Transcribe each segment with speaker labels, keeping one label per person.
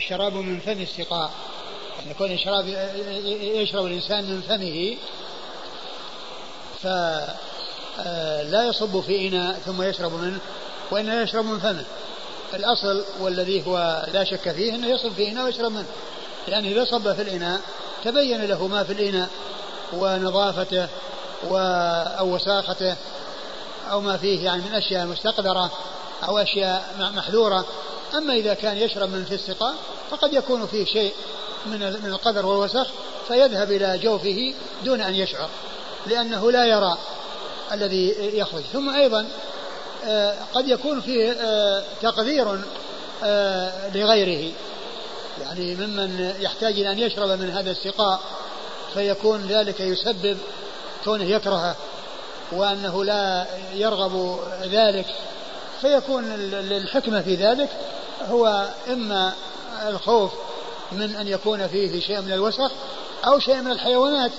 Speaker 1: الشراب من فم السقاء. يعني يكون الشراب يشرب الإنسان من فمه فلا يصب في إناء ثم يشرب منه وإنما يشرب من فمه. الأصل والذي هو لا شك فيه أنه يصب في إناء ويشرب منه. لأنه إذا صب في الإناء تبين له ما في الإناء ونظافته و أو وساخته أو ما فيه يعني من أشياء مستقدرة أو أشياء محذورة. أما إذا كان يشرب من في السقاء فقد يكون فيه شيء من القدر والوسخ فيذهب إلى جوفه دون أن يشعر لأنه لا يرى الذي يخرج. ثم أيضا آه، قد يكون فيه آه، تقدير آه، لغيره. يعني ممن يحتاج إلى أن يشرب من هذا السقاء فيكون ذلك يسبب كونه يكرهه وأنه لا يرغب ذلك فيكون الحكمة في ذلك هو إما الخوف من أن يكون فيه شيء من الوسخ أو شيء من الحيوانات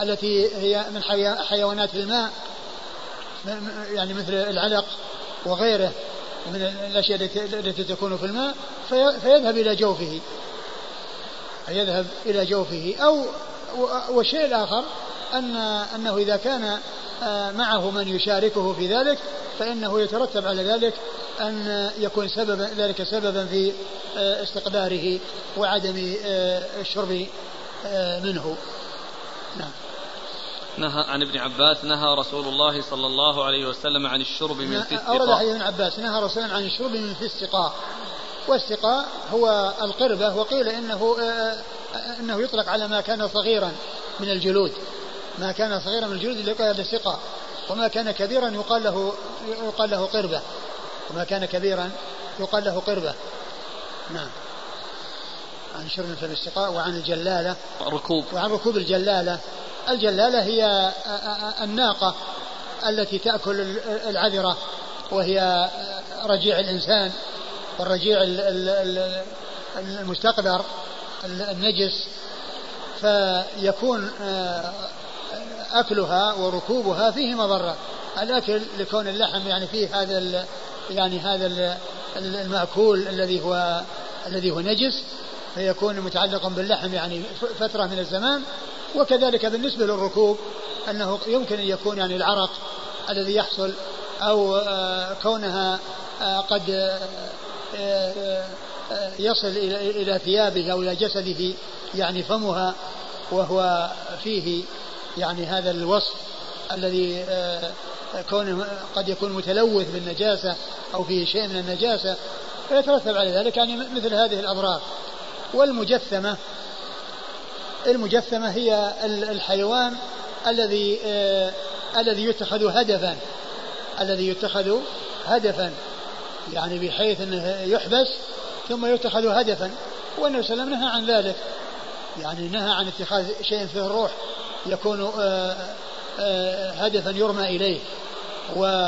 Speaker 1: التي هي من حيوانات الماء يعني مثل العلق وغيره من الأشياء التي تكون في الماء فيذهب إلى جوفه. يذهب إلى جوفه. أو والشيء الآخر أن أنه إذا كان معه من يشاركه في ذلك فإنه يترتب على ذلك أن يكون سبب ذلك سببا في آه، استقداره وعدم آه، الشرب منه. نعم.
Speaker 2: نهى عن ابن عباس نهى رسول الله صلى الله عليه وسلم عن الشرب من في السقاء.
Speaker 1: أورد حديث ابن عباس نهى رسول الله عن الشرب من في السقاء. والسقاء هو القربة وقيل إنه أنه يطلق على ما كان صغيرا من الجلود. ما كان صغيرا من الجلود اللي يقال له سقا وما كان كبيرا يقال له يقال له قربة. وما كان كبيرا يقال له قربة. نعم. عن شرب في السقاء وعن الجلالة.
Speaker 2: ركوب.
Speaker 1: وعن ركوب الجلالة. الجلالة هي الناقة التي تأكل العذرة وهي رجيع الإنسان والرجيع المستقدر النجس. فيكون آه، أكلها وركوبها فيه مضرة الأكل لكون اللحم يعني فيه هذا يعني هذا المأكول الذي هو الذي هو نجس فيكون متعلقا باللحم يعني فترة من الزمان. وكذلك بالنسبة للركوب أنه يمكن أن يكون يعني العرق الذي يحصل أو آه، كونها آه، قد يصل إلى ثيابه أو إلى جسده يعني فمها وهو فيه يعني هذا الوصف الذي آه، كونه قد يكون متلوث بالنجاسة أو فيه شيء من النجاسة فيترتب على ذلك يعني مثل هذه الأضرار والمجثمة المجثمة هي الحيوان الذي آه، الذي يتخذ هدفا الذي يتخذ هدفا يعني بحيث أنه يحبس ثم يتخذ هدفا. والنبي صلى الله عليه وسلم نهى عن ذلك يعني نهى عن اتخاذ شيء فيه الروح. يكون آه، آه، هدفا يرمى إليه ويعمل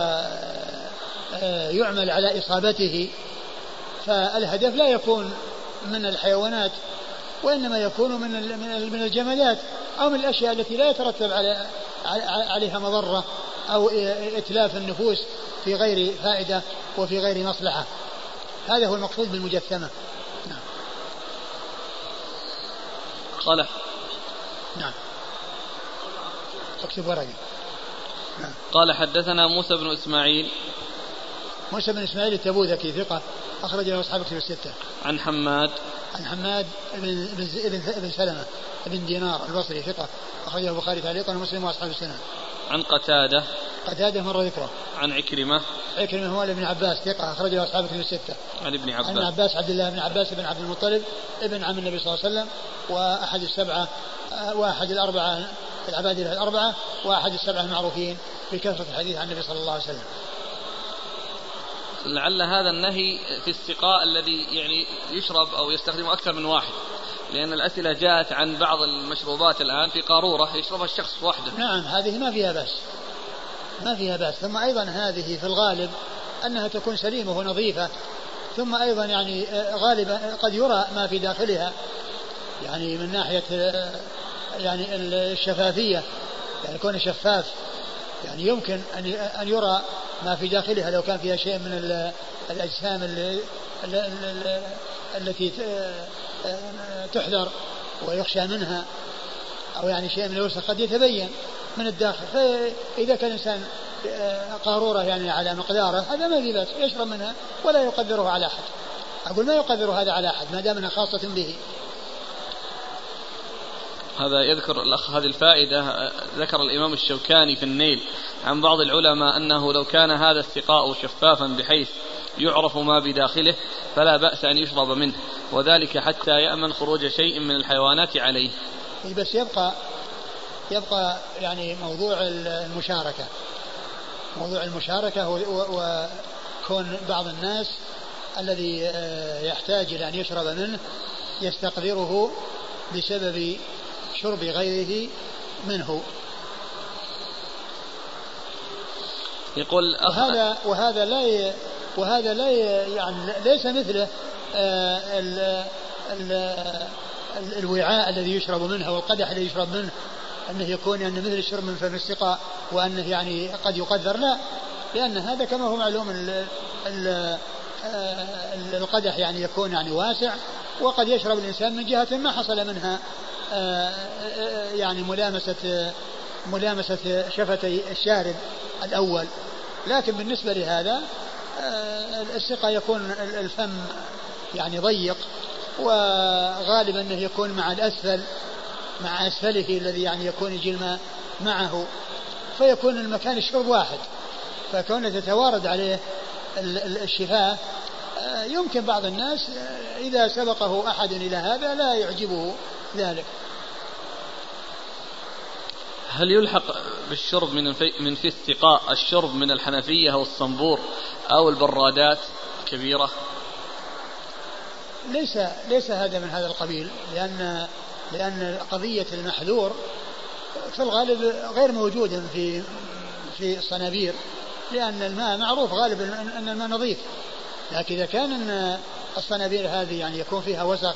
Speaker 1: آه، على إصابته. فالهدف لا يكون من الحيوانات وإنما يكون من من الجمادات أو من الأشياء التي لا يترتب على عليها مضرة أو إتلاف النفوس في غير فائدة وفي غير مصلحة. هذا هو المقصود بالمجثمة نعم.
Speaker 2: قال.
Speaker 1: نعم. اكتب
Speaker 2: نعم. قال حدثنا موسى بن إسماعيل
Speaker 1: موسى بن إسماعيل التبوذكي ثقة أخرج له أصحاب كتب الستة.
Speaker 2: عن حماد
Speaker 1: عن حماد بن بن بن سلمة بن دينار البصري ثقة أخرجه البخاري تعليقا ومسلم وأصحاب السنة.
Speaker 2: عن قتادة.
Speaker 1: قتادة مرة ذكره.
Speaker 2: عن عكرمة.
Speaker 1: عكرمة هو ابن عباس ثقة أخرجه أصحاب الكتب الستة.
Speaker 2: عن ابن عباس
Speaker 1: عن عباس. عبد الله بن عباس بن عبد المطلب ابن عم النبي صلى الله عليه وسلم وأحد السبعة وأحد الأربعة العباد الأربعة وأحد السبعة المعروفين بكثرة الحديث عن النبي صلى الله عليه وسلم.
Speaker 2: لعل هذا النهي في السقاء الذي يعني يشرب أو يستخدمه أكثر من واحد. لأن الأسئلة جاءت عن بعض المشروبات الآن في قارورة يشربها الشخص وحده.
Speaker 1: نعم هذه ما فيها بأس. ما فيها بأس. ثم أيضا هذه في الغالب أنها تكون سليمة ونظيفة. ثم أيضا يعني آه، غالبا قد يرى ما في داخلها. يعني من ناحية آه، يعني الشفافية. يعني كون شفاف. يعني يمكن أن أن يرى ما في داخلها لو كان فيها شيء من الأجسام التي تحذر ويخشى منها أو يعني شيء من الوسخ قد يتبين من الداخل. فإذا كان الإنسان قارورة يعني على مقداره هذا ما في بأس يشرب منها ولا يقدره على أحد. أقول ما يقدر هذا على أحد ما دام أنها خاصة به.
Speaker 2: هذا يذكر الأخ هذه الفائدة ذكر الإمام الشوكاني في النيل عن بعض العلماء أنه لو كان هذا السقاء شفافا بحيث يعرف ما بداخله فلا بأس أن يشرب منه. وذلك حتى يأمن خروج شيء من الحيوانات عليه.
Speaker 1: بس يبقى يبقى يعني موضوع المشاركة. موضوع المشاركة وكون بعض الناس الذي آه، يحتاج إلى أن يشرب منه يستقدره بسبب شرب غيره منه.
Speaker 2: يقول
Speaker 1: وهذا وهذا لا ي... وهذا لا. يعني ليس مثله آه،. ال... ال... الوعاء الذي يشرب منه والقدح الذي يشرب منه أنه يكون يعني مثل الشرب من فم السقاء وأنه يعني قد يقدر لا لأن هذا كما هو معلوم ال... ال... آه، القدح يعني يكون يعني واسع وقد يشرب الإنسان من جهة ما حصل منها آه، يعني ملامسة ملامسة شفتي الشارب الأول لكن بالنسبة لهذا السقا يكون الفم يعني ضيق وغالبا أنه يكون مع الأسفل مع أسفله الذي يعني يكون يجي الماء معه فيكون المكان الشرب واحد. فكونه تتوارد عليه الشفاة آه، يمكن بعض الناس آه، إذا سبقه أحد إلى هذا لا يعجبه ذلك.
Speaker 2: هل يلحق بالشرب من في من في السقاء الشرب من الحنفية أو الصنبور أو البرادات كبيرة؟
Speaker 1: ليس ليس هذا من هذا القبيل لأن لأن قضية المحذور في الغالب غير موجودة في في الصنابير لأن الماء معروف غالبا أن الماء نظيف لكن إذا كان أن الصنابير هذه يعني يكون فيها وسخ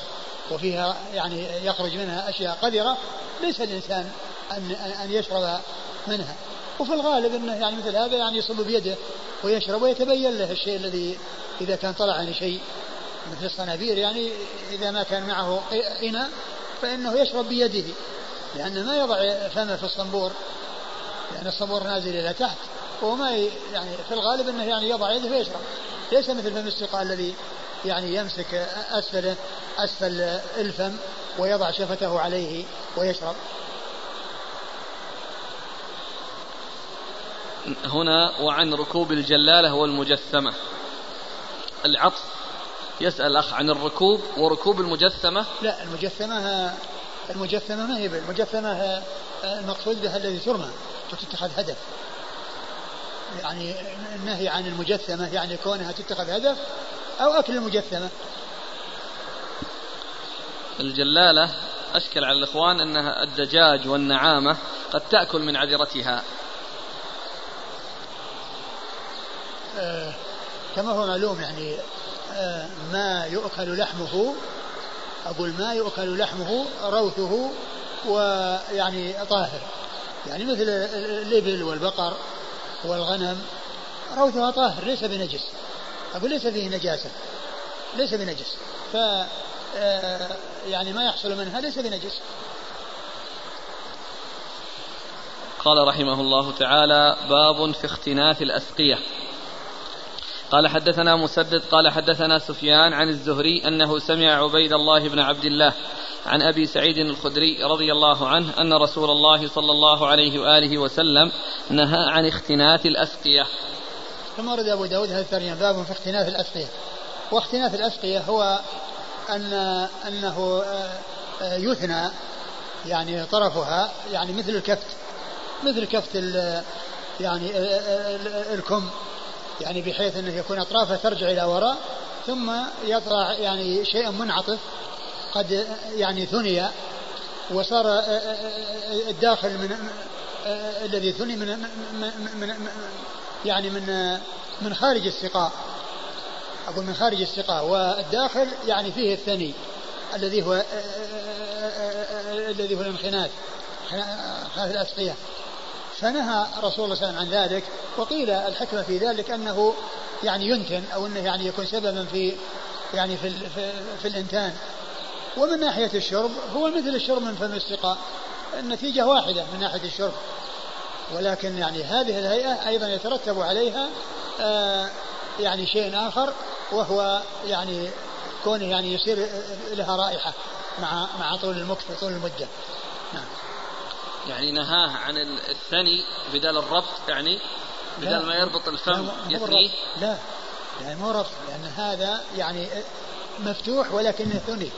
Speaker 1: وفيها يعني يخرج منها أشياء قذرة ليس الإنسان أن أن يشرب منها. وفي الغالب أنه يعني مثل هذا يعني يصب بيده ويشرب ويتبين له الشيء الذي إذا كان طلع عن شيء مثل الصنابير يعني إذا ما كان معه إناء فإنه يشرب بيده لأن ما يضع فمه في الصنبور لأن الصنبور نازل إلى تحت وما يعني في الغالب أنه يعني يضع يده ويشرب. ليس مثل فم السقاء الذي يعني يمسك أسفله أسفل الفم ويضع شفته عليه ويشرب.
Speaker 2: هنا وعن ركوب الجلالة والمجثمة. العطف يسأل الأخ عن الركوب وركوب المجثمة.
Speaker 1: لا المجثمة المجثمة ما هي المجثمة المقصود بها الذي ترمى وتتخذ هدف. يعني النهي عن المجثمة؟ يعني كونها تتخذ هدف أو أكل المجثمة.
Speaker 2: الجلالة أشكل على الإخوان أنها الدجاج والنعامة قد تأكل من عذرتها
Speaker 1: آه كما هو معلوم يعني آه ما يؤكل لحمه أقول ما يؤكل لحمه روثه ويعني طاهر. يعني مثل الإبل والبقر والغنم روثها طاهر ليس بنجس. أقول ليس فيه نجاسة ليس بنجس. ف آه، يعني ما يحصل منها ليس بنجس.
Speaker 2: قال رحمه الله تعالى باب في اختناث الأسقية قال حدثنا مسدد قال حدثنا سفيان عن الزهري أنه سمع عبيد الله بن عبد الله عن أبي سعيد الخدري رضي الله عنه أن رسول الله صلى الله عليه وآله وسلم نهى عن اختناث الأسقية.
Speaker 1: ثم ورد أبو داود هذا الترجمة باب في اختناث الأسقية. واختناث الأسقية هو أن أنه آه، يثنى يعني طرفها يعني مثل الكفت مثل كفت يعني آه، آه، الكم. يعني بحيث انه يكون اطرافه ترجع إلى وراء ثم يطلع يعني شيء منعطف قد يعني ثني وصار الداخل من الذي ثني من من يعني من من خارج السقاء أقول من خارج السقاء والداخل يعني فيه الثني الذي هو الذي هو الانخناث خلاف الأسقية فنهى رسول الله صلى الله عليه وسلم عن ذلك وقيل الحكمة في ذلك أنه يعني ينتن أو أنه يعني يكون سببا في يعني في, في, في الإنتان. ومن ناحية الشرب هو مثل الشرب من فم السقاء. النتيجة واحدة من ناحية الشرب. ولكن يعني هذه الهيئة أيضا يترتب عليها آه يعني شيء آخر وهو يعني كونه يعني يصير لها رائحة مع مع طول المكث طول المدة.
Speaker 2: يعني نهاه عن الثني بدل الربط يعني بدل ما يربط الفم يثنيه.
Speaker 1: لا. يعني مو ربط لأن هذا يعني مفتوح ولكنه ثني.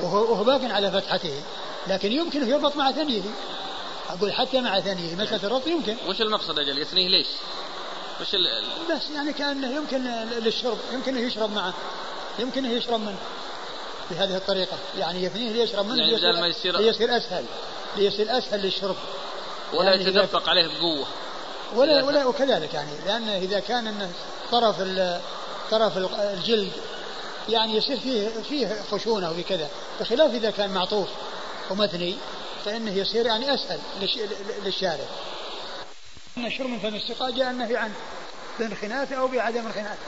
Speaker 1: وهو, وهو باق على فتحته. لكن يمكن يربط مع ثنيه. أقول حتى مع ثنيه. مسألة الربط يمكن.
Speaker 2: وش المقصد أجل؟ يثنيه ليش؟ وش ال...
Speaker 1: بس يعني كأنه يمكن للشرب يمكن يشرب معه. يمكن يشرب منه. بهذه الطريقة. يعني يثنيه ليشرب منه
Speaker 2: يعني بدل ما يصير
Speaker 1: ليصير أسهل. ليصير أسهل للشرب.
Speaker 2: ولا يعني يتدفق عليه بقوة.
Speaker 1: ولا ولا وكذلك يعني لأن إذا كان أنه طرف طرف الجلد يعني يصير فيه فيه خشونة وكذا بخلاف إذا كان معطوف ومثني فإنه يصير يعني أسهل للشارع. أن الشرب من فم السقاء جاء النهي عنه بانخناث أو بعدم انخناث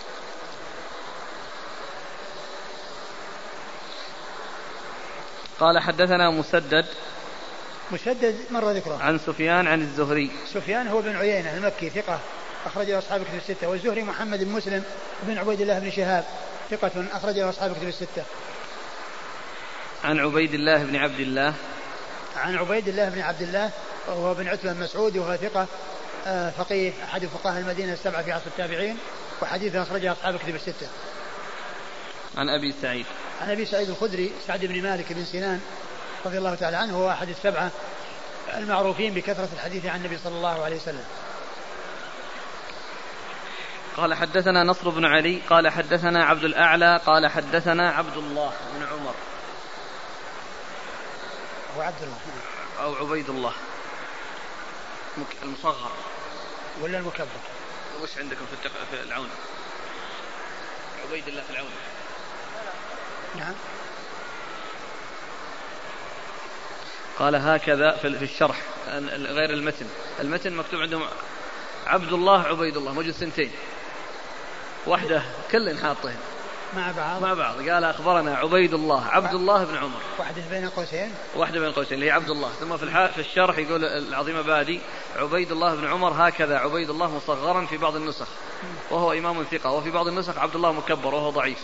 Speaker 2: قال حدثنا مسدد
Speaker 1: مسدد مر ذكره.
Speaker 2: عن سفيان عن الزهري.
Speaker 1: سفيان هو بن عيينة المكي ثقة. أخرج أصحاب كتب الستة. والزهري محمد بن مسلم بن عبيد الله بن شهاب ثقة. أخرج أصحاب كتب الستة.
Speaker 2: عن عبيد الله بن عبد الله.
Speaker 1: عن عبيد الله بن عبد الله وهو بن عتبة مسعود وهو ثقة آه، فقيه أحد فقهاء المدينة السبعة في عصر التابعين وحديثه أخرجه أصحاب كتب الستة.
Speaker 2: عن أبي سعيد.
Speaker 1: عن أبي سعيد الخدري سعد بن مالك بن سنان رضي الله تعالى عنه هو أحد السبعة المعروفين بكثرة الحديث عن النبي صلى الله عليه وسلم.
Speaker 2: قال حدثنا نصر بن علي قال حدثنا عبد الأعلى قال حدثنا عبد الله بن عمر.
Speaker 1: هو عبد الله.
Speaker 2: أو عبيد الله. المصغر.
Speaker 1: ولا المكبر؟
Speaker 2: وش عندكم في في العون؟ عبيد الله في العون.
Speaker 1: نعم.
Speaker 2: قال هكذا في الشرح غير المتن. المتن مكتوب عندهم عبد الله عبيد الله موجود سنتين. واحدة كل حاطين.
Speaker 1: مع بعض.
Speaker 2: مع بعض. قال أخبرنا عبيد الله عبد الله بن عمر.
Speaker 1: واحدة بين قوسين؟
Speaker 2: واحدة بين قوسين اللي هي عبد الله. ثم في في الشرح يقول العظيم بادي عبيد الله بن عمر هكذا عبيد الله مصغرا في بعض النسخ. وهو إمام ثقة وفي بعض النسخ عبد الله مكبر وهو ضعيف.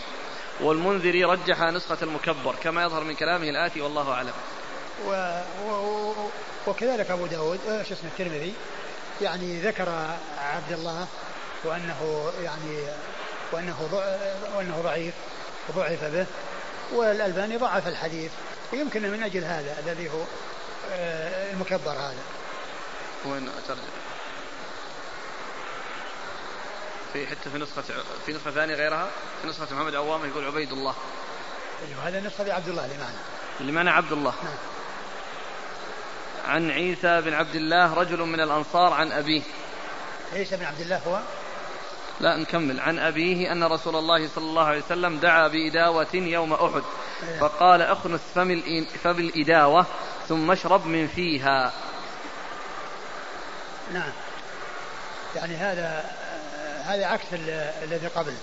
Speaker 2: والمنذري رجح نسخة المكبر كما يظهر من كلامه الآتي والله أعلم.
Speaker 1: و... و... وكذلك أبو داود آه، شو اسمه الترمذي. يعني ذكر عبد الله وأنه يعني وأنه وأنه ضعيف وضعف به. والألباني ضعف الحديث. ويمكن من أجل هذا الذي هو آه، المكبر هذا.
Speaker 2: وين أترجم؟ في حتى في نسخة في نسخة ثانية غيرها؟ في نسخة محمد عوام يقول عبيد الله.
Speaker 1: أيوه هذا نسخة لعبد الله لمعنى
Speaker 2: لمعنى عبد الله.
Speaker 1: نعم.
Speaker 2: عن عيسى بن عبد الله رجل من الأنصار عن أبيه.
Speaker 1: عيسى بن عبد الله هو؟
Speaker 2: لا نكمل. عن أبيه أن رسول الله صلى الله عليه وسلم دعا بإداوة يوم أحد فقال أخنس فم الإداوة ثم اشرب من فيها.
Speaker 1: نعم. يعني هذا هذا عكس الذي قبل.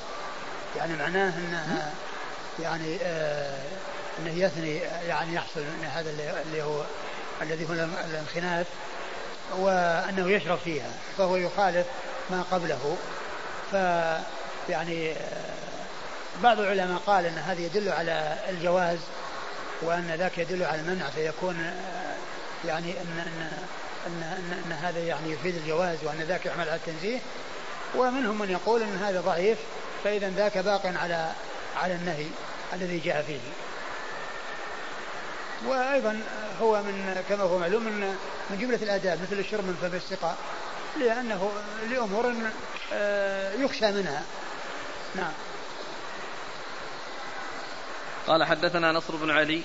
Speaker 1: يعني معناه انها يعني آه إنه يثني يعني يحصل من هذا اللي هو الذي هو الانخناث وأنه يشرب فيها فهو يخالف ما قبله. ف يعني بعض العلماء قال إن هذا يدل على الجواز وأن ذاك يدل على المنع فيكون يعني إن إن إن, أن, أن هذا يعني يفيد الجواز وأن ذاك يحمل على التنزيه. ومنهم من يقول إن هذا ضعيف فإذا ذاك باق على على النهي الذي جاء فيه. وأيضا هو من كما هو معلوم من من جملة الآداب مثل الشرب من فم السقاء لأنه لأمور آه، يخشى منها. نعم.
Speaker 2: قال حدثنا نصر بن علي.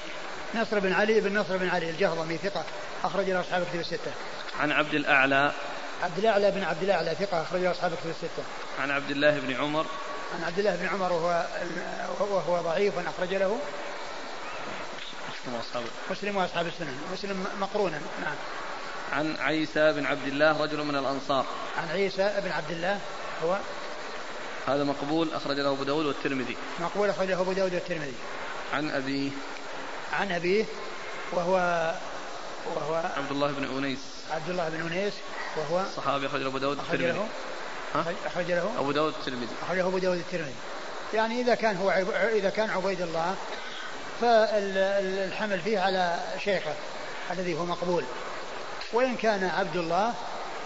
Speaker 1: نصر بن علي بن نصر بن علي الجهضمي ثقة أخرج له أصحاب كتب الستة.
Speaker 2: عن عبد الأعلى.
Speaker 1: عبد الأعلى بن عبد الأعلى ثقة أخرج له أصحاب كتب الستة.
Speaker 2: عن عبد الله بن عمر.
Speaker 1: عن عبد الله بن عمر وهو وهو ضعيف أخرج له.
Speaker 2: مسلم وأصحاب
Speaker 1: مسلم وأصحاب السنن مسلم مقرونا. نعم.
Speaker 2: عن عيسى بن عبد الله رجل من الأنصار.
Speaker 1: عن عيسى بن عبد الله. هو؟
Speaker 2: هذا مقبول أخرج له أبو داود والترمذي.
Speaker 1: مقبول أخرج له أبو داود والترمذي.
Speaker 2: عن أبيه
Speaker 1: عن أبيه وهو وهو
Speaker 2: عبد الله بن أنيس.
Speaker 1: عبد الله بن أنيس وهو
Speaker 2: صحابي أخرج له أبو داود والترمذي.
Speaker 1: أخرج له
Speaker 2: أبو داود الترمذي
Speaker 1: أخرج له أبو داود الترمذي يعني إذا كان هو إذا كان عبيد الله فالحمل فيه على شيخه الذي هو مقبول. وإن كان عبد الله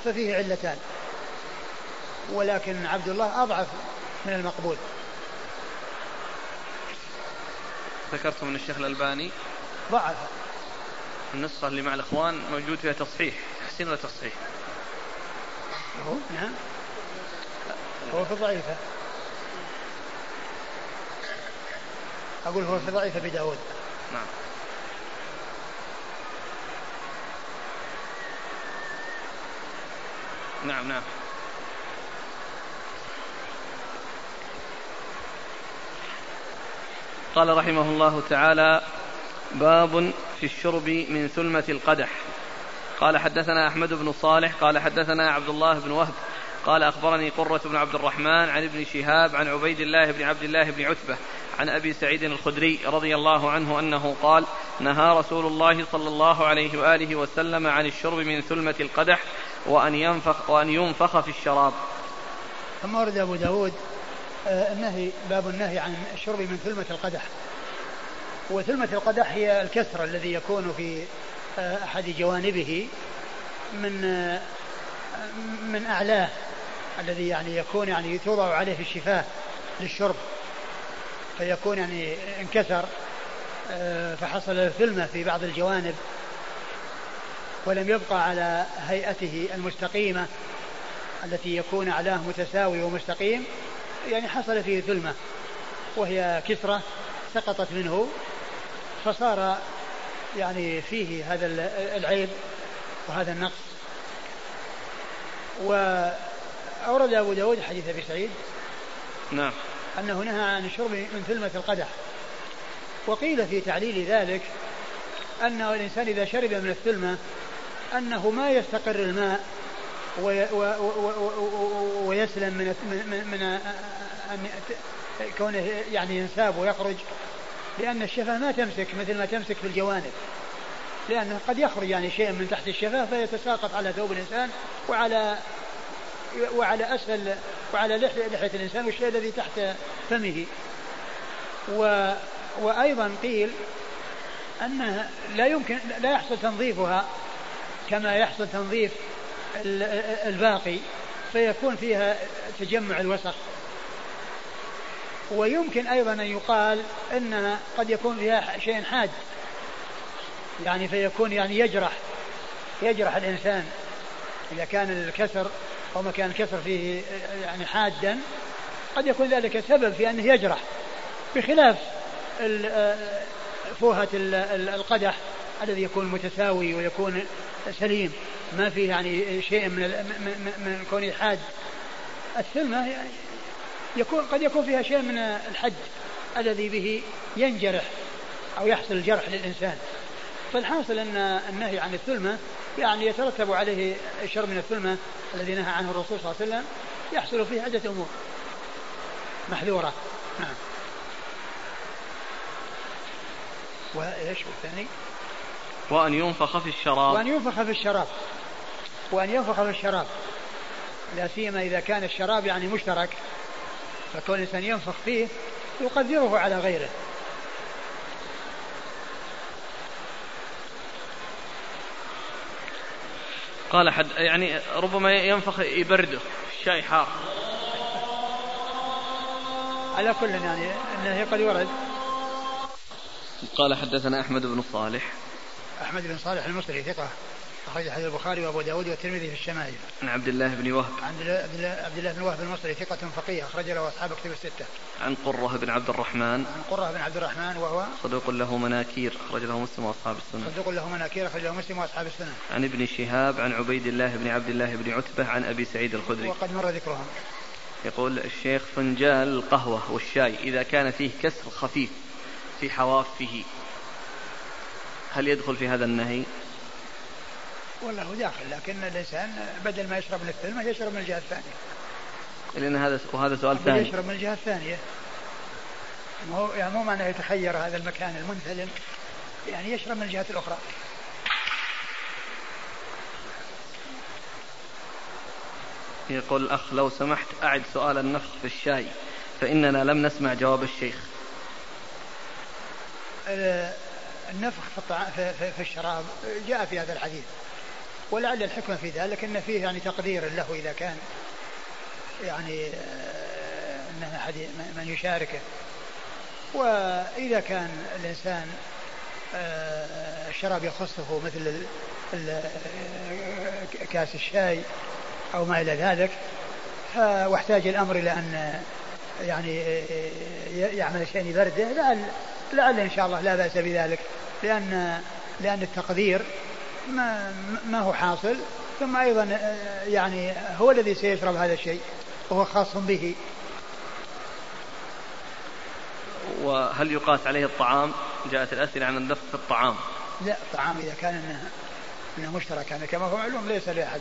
Speaker 1: ففيه علتان. ولكن عبد الله أضعف من المقبول.
Speaker 2: ذكرت من الشيخ الألباني
Speaker 1: ضعف.
Speaker 2: النسخة اللي مع الإخوان موجود فيها تصحيح. تحسين ولا تصحيح؟
Speaker 1: هو نعم. هو في ضعيفة. أقول هو في ضعيفة بداود
Speaker 2: نعم. نعم نعم. قال رحمه الله تعالى باب في الشرب من ثلمة القدح. قال حدثنا أحمد بن صالح قال حدثنا عبد الله بن وهب قال أخبرني قرة بن عبد الرحمن عن ابن شهاب عن عبيد الله بن عبد الله بن عتبة عن أبي سعيد الخدري رضي الله عنه أنه قال نهى رسول الله صلى الله عليه وآله وسلم عن الشرب من ثلمة القدح وأن ينفخ, وأن ينفخ في الشراب.
Speaker 1: ثم ورد أبو داود آه، النهي باب النهي عن الشرب من ثلمة القدح. وثلمة القدح هي الكسر الذي يكون في آه، أحد جوانبه من آه، من أعلاه. الذي يعني يكون يعني توضع عليه الشفاه للشرب فيكون يعني انكسر فحصل ثلمة في بعض الجوانب ولم يبقى على هيئته المستقيمة التي يكون أعلاه متساوي ومستقيم يعني حصل فيه ثلمة وهي كسرة سقطت منه فصار يعني فيه هذا العيب وهذا النقص. وأورد أبو داود حديث أبي سعيد.
Speaker 2: نعم.
Speaker 1: أنه نهى عن الشرب من ثلمة القدح. وقيل في تعليل ذلك أن الإنسان إذا شرب من الثلمة أنه ما يستقر الماء ويسلم من من, من أن كونه يعني ينساب ويخرج. لأن الشفاه ما تمسك مثل ما تمسك في الجوانب لأنه قد يخرج يعني شيء من تحت الشفاه فيتساقط على ثوب الإنسان وعلى وعلى أسفل وعلى لحية الإنسان والشيء الذي تحت فمه. و وأيضا قيل أنها لا يمكن لا يحصل تنظيفها كما يحصل تنظيف الباقي فيكون فيها تجمع الوسخ. ويمكن أيضا أن يقال أنها قد يكون فيها شيء حاد. يعني فيكون يعني يجرح يجرح الإنسان إذا كان الكسر أو مكان الكسر فيه يعني حادا قد يكون ذلك سبب في أنه يجرح بخلاف فوهة القدح الذي يكون متساوي ويكون سليم ما فيه يعني شيء من من, كونه حاد. الثلمة يعني يكون قد يكون فيها شيء من الحد الذي به ينجرح أو يحصل الجرح للإنسان. فالحاصل أن النهي عن الثلمة يعني يترتب عليه الشر من الثلمة الذي نهى عنه الرسول صلى الله عليه وسلم يحصل فيه عدة أمور محذورة. نعم. وإيش والثاني
Speaker 2: وأن ينفخ في الشراب.
Speaker 1: وأن ينفخ في الشراب. وأن ينفخ في الشراب. لا سيما إذا كان الشراب يعني مشترك فكون الإنسان ينفخ فيه يقدره على غيره.
Speaker 2: قال حد يعني ربما ينفخ يبرده الشاي حار.
Speaker 1: على كل يعني إنه قد ورد.
Speaker 2: قال حدثنا أحمد بن صالح.
Speaker 1: أحمد بن صالح المصري ثقة. أخرج حديث البخاري وأبو داود والترمذي في الشمائل.
Speaker 2: عن عبد الله بن وهب.
Speaker 1: عن عبد الله بن وهب المصري ثقة فقيه أخرج له أصحاب كتب الستة.
Speaker 2: عن قرة بن عبد الرحمن.
Speaker 1: عن قرة بن عبد الرحمن وهو
Speaker 2: صدوق له مناكير أخرج له مسلم وأصحاب السنة.
Speaker 1: صدوق له مناكير أخرج له مسلم وأصحاب السنة.
Speaker 2: عن ابن شهاب عن عبيد الله بن عبد الله بن عتبة عن أبي سعيد الخدري.
Speaker 1: وقد مر ذكرهم.
Speaker 2: يقول الشيخ فنجان القهوة والشاي إذا كان فيه كسر خفيف في حوافه هل يدخل في هذا النهي؟
Speaker 1: والله داخل لكن الإنسان بدل ما يشرب من الثلمة يشرب من الجهة الثانية.
Speaker 2: لأن هذا وهذا سؤال ثاني.
Speaker 1: يشرب من الجهة الثانية. مو يعني مو معنى يتخير هذا المكان المنثلم يعني يشرب من الجهة الأخرى.
Speaker 2: يقول الأخ لو سمحت أعد سؤال النفخ في الشاي فإننا لم نسمع جواب الشيخ.
Speaker 1: النفخ في, في, في الشراب جاء في هذا الحديث. ولعل الحكمة في ذلك أن فيه يعني تقدير له إذا كان يعني آه، أنه أحد من يشاركه. وإذا كان الإنسان آه، الشراب يخصه مثل آه، كاس الشاي أو ما إلى ذلك واحتاج الأمر إلى أن يعني يعمل شيء يبرده لعل لعل إن شاء الله لا بأس بذلك لأن لأن التقدير ما ما هو حاصل ثم أيضا يعني هو الذي سيشرب هذا الشيء وهو خاص به
Speaker 2: وهل يقاس عليه الطعام؟ جاءت الأسئلة عن النفخ في الطعام.
Speaker 1: لا الطعام إذا كان إنه, إنه مشترك يعني كما هو معلوم ليس لأحد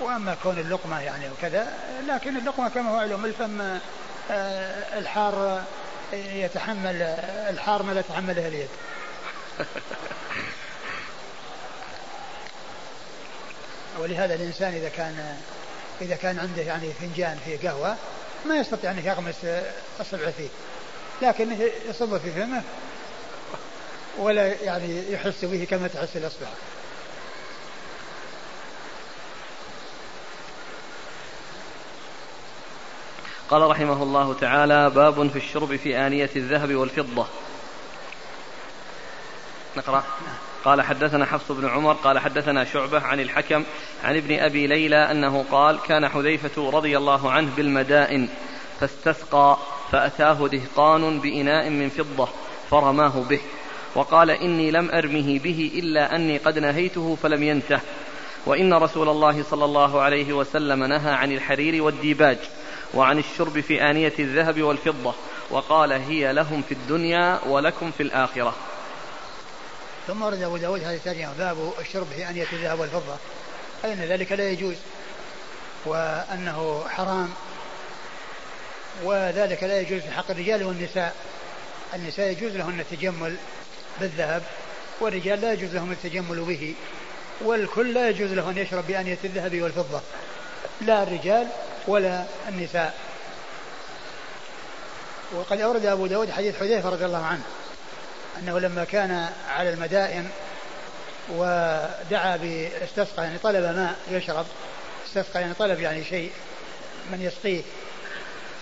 Speaker 1: وأما كون اللقمة يعني وكذا لكن اللقمة كما هو معلوم الفم آه، الحار يتحمل الحار ما لا تحمله اليد. ولهذا الإنسان إذا كان إذا كان عنده يعني فنجان فيه قهوة ما يستطيع أن يغمس أصبعه فيه. لكنه يصب في فمه ولا يعني يحس به كما تحس الأصبع.
Speaker 2: قال رحمه الله تعالى باب في الشرب في آنية الذهب والفضة. نقرأ. قال حدثنا حفص بن عمر قال حدثنا شعبة عن الحكم عن ابن أبي ليلى أنه قال كان حذيفة رضي الله عنه بالمدائن فاستسقى فأتاه دهقان بإناء من فضة فرماه به وقال إني لم أرمه به إلا أني قد نهيته فلم ينته وإن رسول الله صلى الله عليه وسلم نهى عن الحرير والديباج وعن الشرب في آنية الذهب والفضة وقال هي لهم في الدنيا ولكم في الآخرة.
Speaker 1: ثم ورد أبو داود هذه الثانية باب الشرب في آنية الذهب والفضة. أي أن ذلك؟ لا يجوز. وأنه حرام. وذلك لا يجوز في حق الرجال والنساء. النساء يجوز لهن التجمل بالذهب والرجال لا يجوز لهم التجمل به. والكل لا يجوز له أن يشرب بآنية الذهب والفضة. لا الرجال ولا النساء. وقد أورد أبو داود حديث حذيفة رضي الله عنه. أنه لما كان على المدائن ودعا باستسقى يعني طلب ماء يشرب استسقى يعني طلب يعني شيء من يسقيه.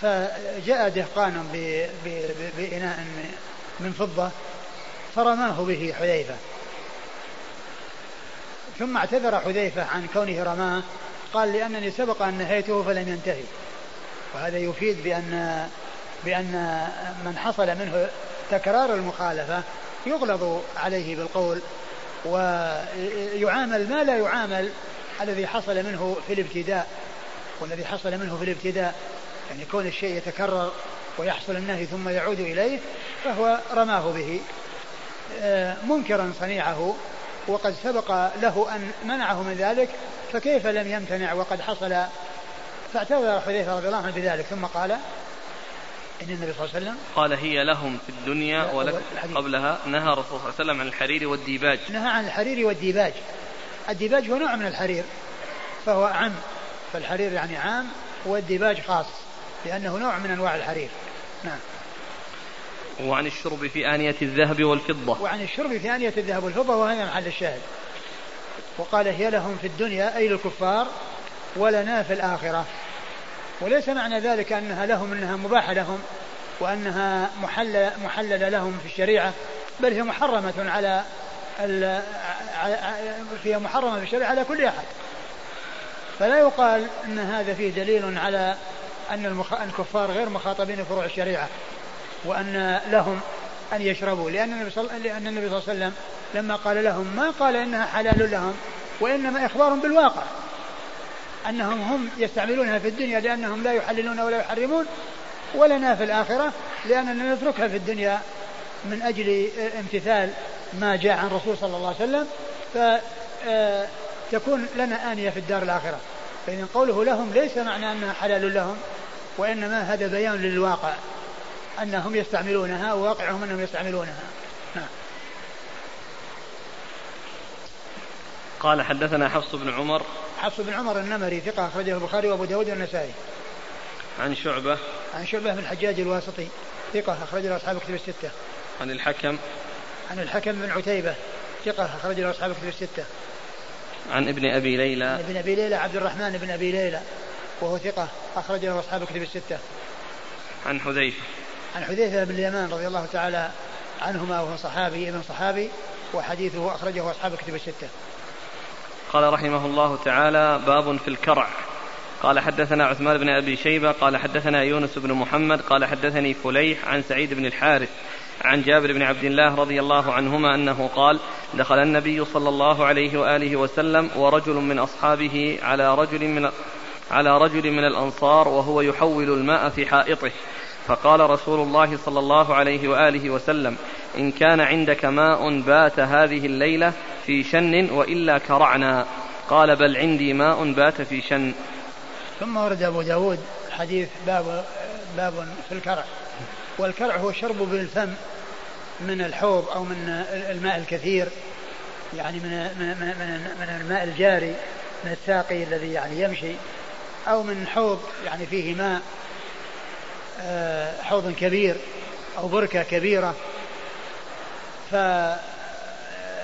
Speaker 1: فجاء دهقان بإناء من فضة فرماه به حذيفة. ثم اعتذر حذيفة عن كونه رماه قال لأنني سبق أن نهيته فلم ينتهي. وهذا يفيد بأن بأن من حصل منه تكرار المخالفة يغلظ عليه بالقول ويعامل ما لا يعامل الذي حصل منه في الابتداء والذي حصل منه في الابتداء يعني كون الشيء يتكرر ويحصل النهي ثم يعود إليه فهو رماه به. آه، منكرا صنيعه وقد سبق له أن منعه من ذلك فكيف لم يمتنع وقد حصل؟ فاعتذر حذيفة رضي الله عنه بذلك ثم قال إن النبي صلى الله عليه وسلم؟
Speaker 2: قال هي لهم في الدنيا ولك قبلها. نهى الرسول صلى الله عليه وسلم عن الحرير والديباج.
Speaker 1: نهى عن الحرير والديباج. الديباج هو نوع من الحرير فهو عام. فالحرير يعني عام والديباج خاص لأنه نوع من أنواع الحرير. نعم.
Speaker 2: وعن الشرب في آنية الذهب والفضة.
Speaker 1: وعن الشرب في آنية الذهب والفضة وهذا محل الشاهد. وقال هي لهم في الدنيا أي للكفار ولنا في الآخرة. وليس معنى ذلك أنها لهم أنها مباحة لهم وأنها محلل محللة لهم في الشريعة بل هي محرمة على هي محرمة في الشريعة على كل أحد. فلا يقال أن هذا فيه دليل على أن الكفار غير مخاطبين في فروع الشريعة وأن لهم أن يشربوا. لأن النبي صلى لأن النبي صلى الله عليه وسلم لما قال لهم ما قال إنها حلال لهم وإنما إخبار بالواقع. أنهم هم يستعملونها في الدنيا لأنهم لا يحللون ولا يحرمون ولنا في الآخرة لأننا نتركها في الدنيا من أجل امتثال ما جاء عن الرسول صلى الله عليه وسلم. فتكون لنا آنية في الدار الآخرة. فإذا قوله لهم ليس معنى أنها حلال لهم وإنما هذا بيان للواقع أنهم يستعملونها وواقعهم أنهم يستعملونها.
Speaker 2: قال حدثنا حفص بن عمر.
Speaker 1: حفص بن عمر النمري ثقة أخرجه البخاري وأبو داود والنسائي.
Speaker 2: عن شعبة.
Speaker 1: عن شعبة بن الحجاج الواسطي ثقة أخرج له أصحاب كتب الستة.
Speaker 2: عن الحكم.
Speaker 1: عن الحكم بن عتيبة ثقة أخرج له أصحاب كتب الستة.
Speaker 2: عن ابن أبي ليلى. عن
Speaker 1: ابن أبي ليلى عبد الرحمن بن أبي ليلى وهو ثقة أخرج له أصحاب كتب الستة.
Speaker 2: عن حذيفة.
Speaker 1: عن حذيفة بن اليمان رضي الله تعالى عنهما وهو صحابي ابن صحابي وحديثه أخرجه أصحاب كتب الستة.
Speaker 2: قال رحمه الله تعالى باب في الكرع. قال حدثنا عثمان بن أبي شيبة قال حدثنا يونس بن محمد قال حدثني فليح عن سعيد بن الحارث عن جابر بن عبد الله رضي الله عنهما أنه قال دخل النبي صلى الله عليه وآله وسلم ورجل من أصحابه على رجل من على رجل من الأنصار وهو يحول الماء في حائطه. فقال رسول الله صلى الله عليه وآله وسلم إن كان عندك ماء بات هذه الليلة في شن وإلا كرعنا. قال بل عندي ماء بات في شن.
Speaker 1: ثم ورد أبو داود حديث باب باب في الكرع. والكرع هو الشرب بالفم من الحوض أو من الماء الكثير يعني من من من, من الماء الجاري من الساقي الذي يعني يمشي أو من حوض يعني فيه ماء آه، حوض كبير أو بركة كبيرة.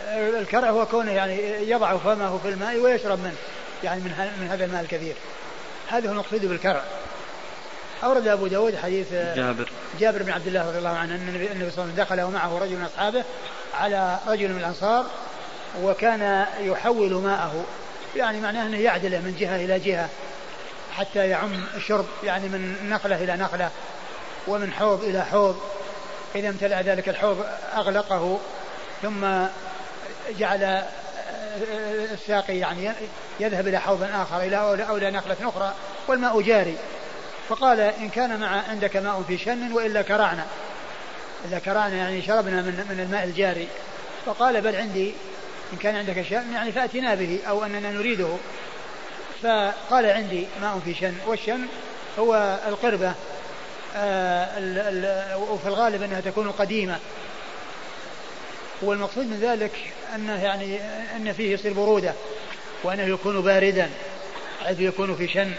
Speaker 1: فالكرع هو كونه يعني يضع فمه في الماء ويشرب منه يعني من من هذا الماء الكثير. هذا هو المقصود بالكرع. أورد أبو داود حديث
Speaker 2: جابر.
Speaker 1: جابر بن عبد الله رضي الله عنه أن النبي صلى الله عليه وسلم دخل ومعه رجل من أصحابه على رجل من الأنصار وكان يحول ماءه. يعني معناه أنه يعدله من جهة إلى جهة حتى يعم الشرب يعني من نقلة إلى نقلة ومن حوض إلى حوض. إذا امتلأ ذلك الحوض أغلقه ثم جعل الساقي يعني يذهب إلى حوض آخر إلى أو إلى نخلة أخرى والماء جاري. فقال إن كان مع عندك ماء في شن وإلا كرعنا. إلا كرعنا يعني شربنا من من الماء الجاري. فقال بل عندي إن كان عندك شن يعني فأتنا به أو أننا نريده. فقال عندي ماء في شن والشن هو القربة آه وفي الغالب أنها تكون قديمة والمقصود من ذلك أنه يعني أن فيه يصير برودة وأنه يكون باردا حيث يكون في شن.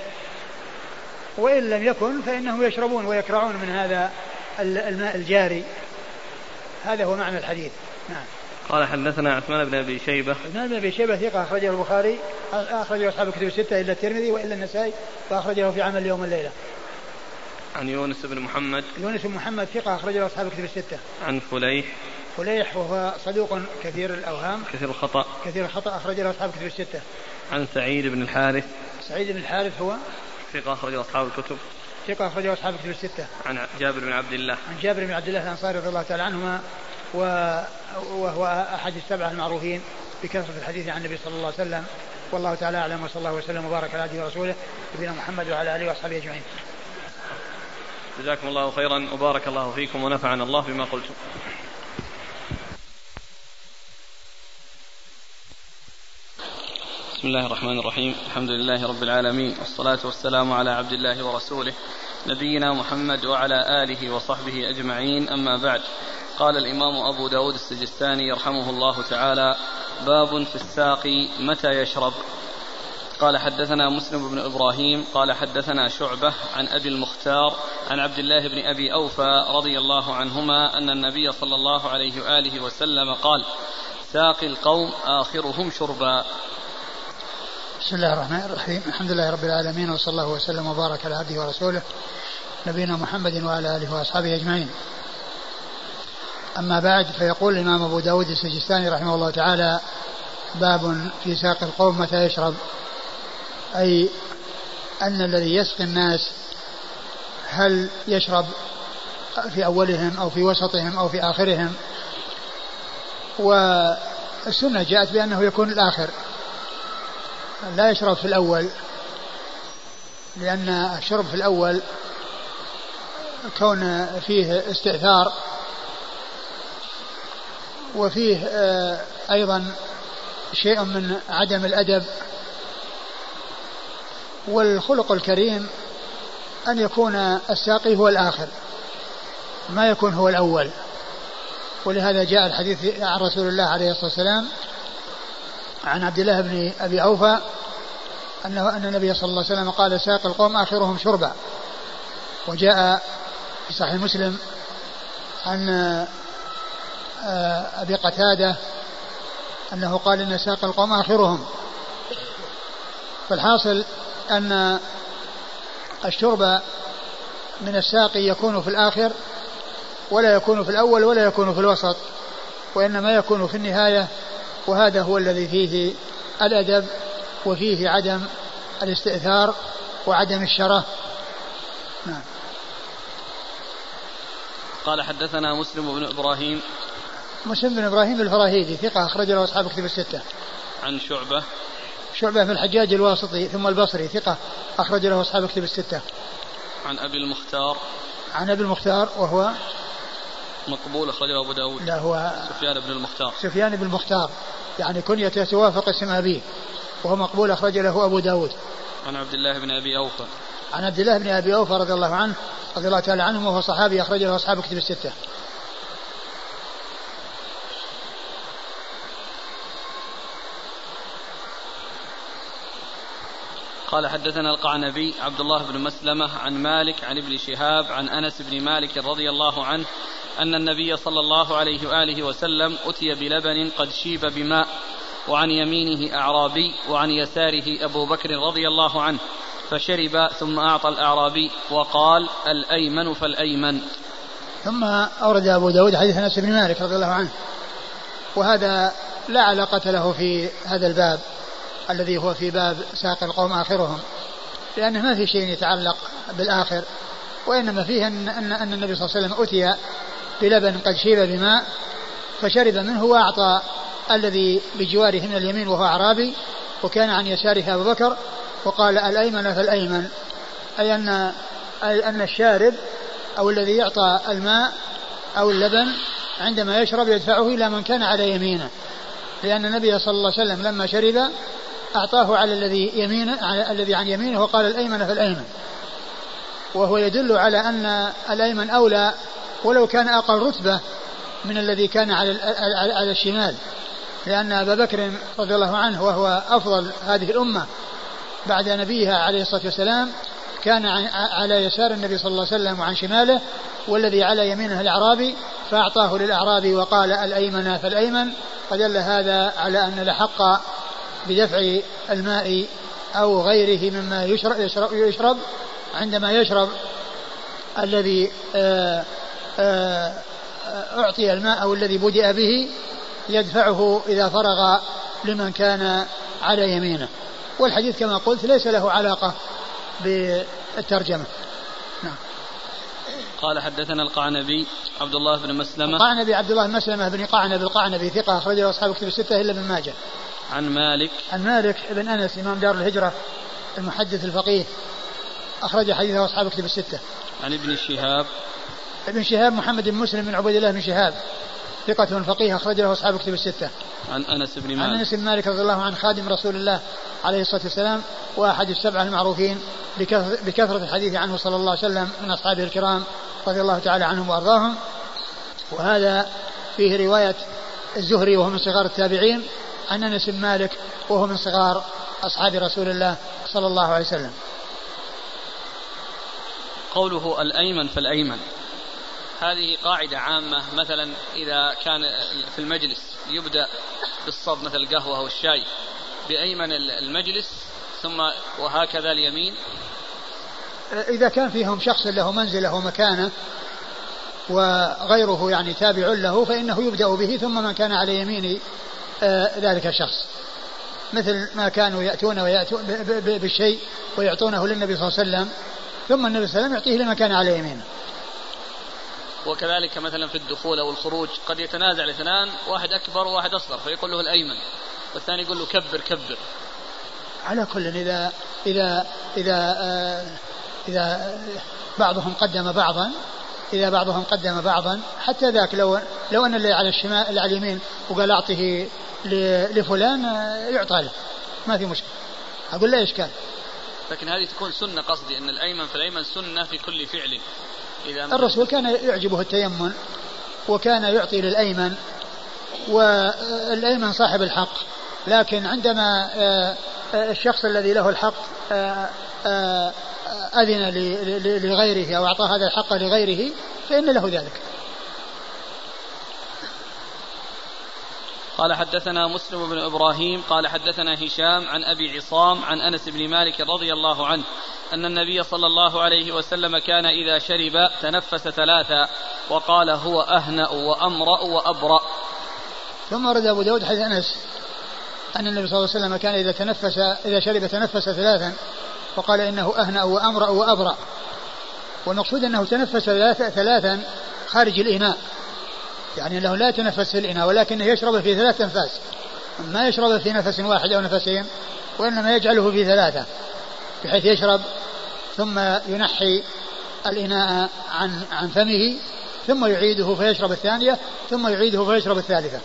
Speaker 1: وإن لم يكن فإنهم يشربون ويكرعون من هذا الماء الجاري. هذا هو معنى الحديث. نعم.
Speaker 2: قال حدثنا عثمان بن أبي شيبة.
Speaker 1: عثمان بن أبي شيبة ثقة أخرجه البخاري أخرجه أصحاب الكتب الستة إلا الترمذي وإلا النسائي وأخرجه في عمل يوم الليلة.
Speaker 2: عن يونس بن محمد.
Speaker 1: يونس بن محمد ثقة أخرجه أصحاب الكتب الستة.
Speaker 2: عن فليح.
Speaker 1: فليح وهو صدوق كثير الأوهام.
Speaker 2: كثير الخطأ.
Speaker 1: كثير الخطأ أخرج له أصحاب الكتب الستة.
Speaker 2: عن سعيد بن الحارث.
Speaker 1: سعيد بن الحارث هو؟
Speaker 2: ثقة أخرجه أصحاب الكتب.
Speaker 1: ثقة أخرجه أصحاب الكتب الستة.
Speaker 2: عن جابر بن عبد الله.
Speaker 1: عن جابر بن عبد الله الأنصاري رضي الله تعالى عنهما وهو أحد السبعة المعروفين بكثرة الحديث عن النبي صلى الله عليه وسلم. والله تعالى أعلم وصلى الله وسلم وبارك على عبده ورسوله نبينا محمد وعلى آله وأصحابه أجمعين.
Speaker 2: جزاكم الله خيرا وبارك الله فيكم ونفعنا الله بما قلتم. بسم الله الرحمن الرحيم. الحمد لله رب العالمين. والصلاة والسلام على عبد الله ورسوله نبينا محمد وعلى آله وصحبه أجمعين. أما بعد قال الإمام أبو داود السجستاني يرحمه الله تعالى باب في الساقي متى يشرب. قال حدثنا مسلم بن إبراهيم قال حدثنا شعبة عن أبي المختار عن عبد الله بن أبي أوفى رضي الله عنهما أن النبي صلى الله عليه وآله وسلم قال ساقي القوم آخرهم شربا.
Speaker 1: بسم الله الرحمن الرحيم. الحمد لله رب العالمين وصلى الله وسلم وبارك على عبده ورسوله نبينا محمد وعلى آله وأصحابه أجمعين. أما بعد فيقول الإمام أبو داود السجستاني رحمه الله تعالى باب في ساق القوم متى يشرب. أي أن الذي يسقي الناس هل يشرب في أولهم أو في وسطهم أو في آخرهم؟ والسنة جاءت بأنه يكون الآخر. لا يشرب في الأول لأن الشرب في الأول كون فيه استئثار وفيه آه، أيضا شيء من عدم الأدب. والخلق الكريم أن يكون الساقي هو الآخر ما يكون هو الأول. ولهذا جاء الحديث عن رسول الله عليه الصلاة والسلام عن عبد الله بن أبي أوفى أنه أن النبي صلى الله عليه وسلم قال ساق القوم آخرهم شربا. وجاء في صحيح مسلم عن آه، أبي قتادة أنه قال إن ساق القوم آخرهم. فالحاصل أن الشرب من الساقي يكون في الآخر ولا يكون في الأول ولا يكون في الوسط وإنما يكون في النهاية وهذا هو الذي فيه الأدب وفيه عدم الاستئثار وعدم الشره نعم.
Speaker 2: قال حدثنا مسلم بن إبراهيم.
Speaker 1: مسلم بن إبراهيم الفراهيدي ثقة أخرج له أصحاب كتب الستة.
Speaker 2: عن شعبة.
Speaker 1: شعبة بن الحجاج الواسطي ثم البصري ثقة أخرج له أصحاب كتب الستة.
Speaker 2: عن أبي المختار.
Speaker 1: عن أبي المختار وهو
Speaker 2: مقبول أخرجه أبو داود.
Speaker 1: لا هو
Speaker 2: سفيان بن المختار.
Speaker 1: سفيان بن المختار. يعني كنيته توافق اسم أبيه. وهو مقبول أخرج له أبو داود.
Speaker 2: عن عبد الله بن أبي أوفى.
Speaker 1: عن عبد الله بن أبي أوفى رضي الله عنه رضي الله تعالى عنه وهو صحابي أخرج له أصحاب كتب الستة.
Speaker 2: قال حدثنا القعنبي عبد الله بن مسلمة عن مالك عن ابن شهاب عن أنس بن مالك رضي الله عنه أن النبي صلى الله عليه وآله وسلم أتي بلبن قد شيب بماء وعن يمينه أعرابي وعن يساره أبو بكر رضي الله عنه فشرب ثم أعطى الأعرابي وقال الأيمن فالأيمن.
Speaker 1: ثم أورد أبو داود حديث أنس بن مالك رضي الله عنه وهذا لا علاقة له في هذا الباب الذي هو في باب ساق القوم آخرهم لأنه ما في شيء يتعلق بالآخر وإنما فيه أن, أن, النبي صلى الله عليه وسلم أتي بلبن قد شيب بماء فشرب منه وأعطى الذي بجواره من اليمين وهو أعرابي وكان عن يساره أبو بكر وقال الأيمن فالأيمن أي أن أي أن الشارب أو الذي يعطى الماء أو اللبن عندما يشرب يدفعه إلى من كان على يمينه لأن النبي صلى الله عليه وسلم لما شرب أعطاه على الذي يمينه على الذي عن يمينه وقال الأيمن فالأيمن. وهو يدل على أن الأيمن أولى ولو كان أقل رتبة من الذي كان على على الشمال. لأن أبا بكر رضي الله عنه وهو أفضل هذه الأمة بعد نبيها عليه الصلاة والسلام كان على يسار النبي صلى الله عليه وسلم وعن شماله والذي على يمينه الأعرابي فأعطاه للأعرابي وقال الأيمن فالأيمن فدل هذا على أن الأحق بدفع الماء أو غيره مما يشرب, يشرب, يشرب عندما يشرب الذي آه، أعطي الماء أو الذي بدأ به يدفعه إذا فرغ لمن كان على يمينه. والحديث كما قلت ليس له علاقة بالترجمة. نعم.
Speaker 2: قال حدثنا القعنبي عبد الله بن مسلمة.
Speaker 1: القعنبي عبد الله بن مسلمة بن قعنب القعنبي ثقة أخرجه أصحاب كتب الستة إلا ابن ماجه.
Speaker 2: عن مالك.
Speaker 1: عن مالك بن أنس إمام دار الهجرة المحدث الفقيه أخرج حديثه أصحاب كتب الستة.
Speaker 2: عن ابن شهاب.
Speaker 1: ابن شهاب محمد بن مسلم بن عبيد الله بن شهاب ثقة فقيه أخرج له أصحاب كتب الستة.
Speaker 2: عن أنس بن مالك.
Speaker 1: عن أنس بن مالك رضي الله عنه خادم رسول الله عليه الصلاة والسلام وأحد السبعة المعروفين بكثرة الحديث عنه صلى الله عليه وسلم من أصحابه الكرام رضي الله تعالى عنهم وأرضاهم. وهذا فيه رواية الزهري وهو من صغار التابعين عن أنس بن مالك وهو من صغار أصحاب رسول الله صلى الله عليه وسلم.
Speaker 2: قوله الأيمن فالأيمن هذه قاعدة عامة مثلا إذا كان في المجلس يبدأ بالصب مثل القهوة أو الشاي بأيمن المجلس ثم وهكذا اليمين.
Speaker 1: إذا كان فيهم شخص له منزله ومكانه وغيره يعني تابع له فإنه يبدأ به ثم من كان على يمين آه، ذلك الشخص. مثل ما كانوا يأتون ويأتون بالشيء ويعطونه للنبي صلى الله عليه وسلم ثم النبي صلى الله عليه وسلم يعطيه لمن كان على يمينه
Speaker 2: وكذلك مثلا في الدخول أو الخروج قد يتنازع الاثنان واحد أكبر وواحد أصغر فيقول له الأيمن والثاني يقول له كبر كبر.
Speaker 1: على كل إذا إذا إذا آه إذا بعضهم قدم بعضا إذا بعضهم قدم بعضا حتى ذاك لو لو أن اللي على الشمال اللي على اليمين وقال اعطه لفلان آه، يعطى له. ما في مشكلة. أقول لا إشكال.
Speaker 2: لكن هذه تكون سنة قصدي أن الأيمن في الأيمن سنة في كل فعل.
Speaker 1: إذا الرسول كان يعجبه التيمم وكان يعطي للأيمن والأيمن صاحب الحق. لكن عندما آه، آه، الشخص الذي له الحق آه، أذن لغيره أو أعطى هذا الحق لغيره فإن له ذلك.
Speaker 2: قال حدثنا مسلم بن إبراهيم قال حدثنا هشام عن أبي عصام عن أنس بن مالك رضي الله عنه أن النبي صلى الله عليه وسلم كان إذا شرب تنفس ثلاثا وقال هو أهنأ وأمرأ وأبرأ.
Speaker 1: ثم ورد أبو داود حديث أنس أن النبي صلى الله عليه وسلم كان إذا تنفس إذا شرب تنفس ثلاثا وقال إنه أهنأ وأمرأ وأبرأ. والمقصود أنه تنفس ثلاثا خارج الاناء يعني انه لا يتنفس في الإناء ولكنه يشرب في ثلاث انفاس ما يشرب في نفس واحد أو نفسين وإنما يجعله في ثلاثة بحيث يشرب ثم ينحي الإناء عن عن فمه ثم يعيده فيشرب الثانية ثم يعيده فيشرب الثالثة.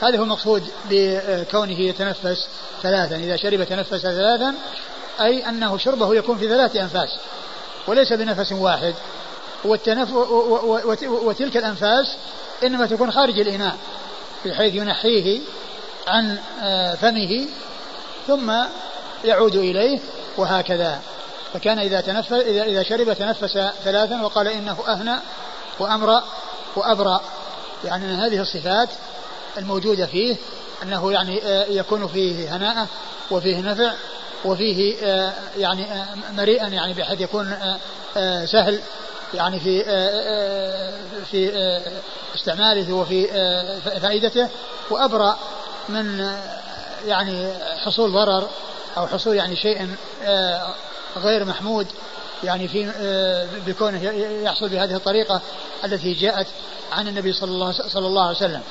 Speaker 1: هذا هو المقصود بكونه يتنفس ثلاثا. إذا شرب تنفس ثلاثا أي أنه شربه يكون في ثلاث أنفاس وليس بنفس واحد. والتنف وتلك الأنفاس إنما تكون خارج الإناء بحيث ينحيه عن آه، فمه ثم يعود إليه وهكذا. فكان إذا تنفس إذا إذا شرب تنفس ثلاثا وقال إنه أهنأ وأمرأ وأبرأ. يعني أن هذه الصفات الموجودة فيه أنه يعني آه، يكون فيه هناء وفيه نفع وفيه آه، يعني مريئا يعني بحيث يكون سهل يعني في في استعماله وفي آه، فائدته وأبرأ من آه، يعني حصول ضرر أو حصول يعني شيء آه، غير محمود يعني في بكونه يحصل بهذه الطريقة التي جاءت عن النبي صلى الله صلى الله عليه وسلم.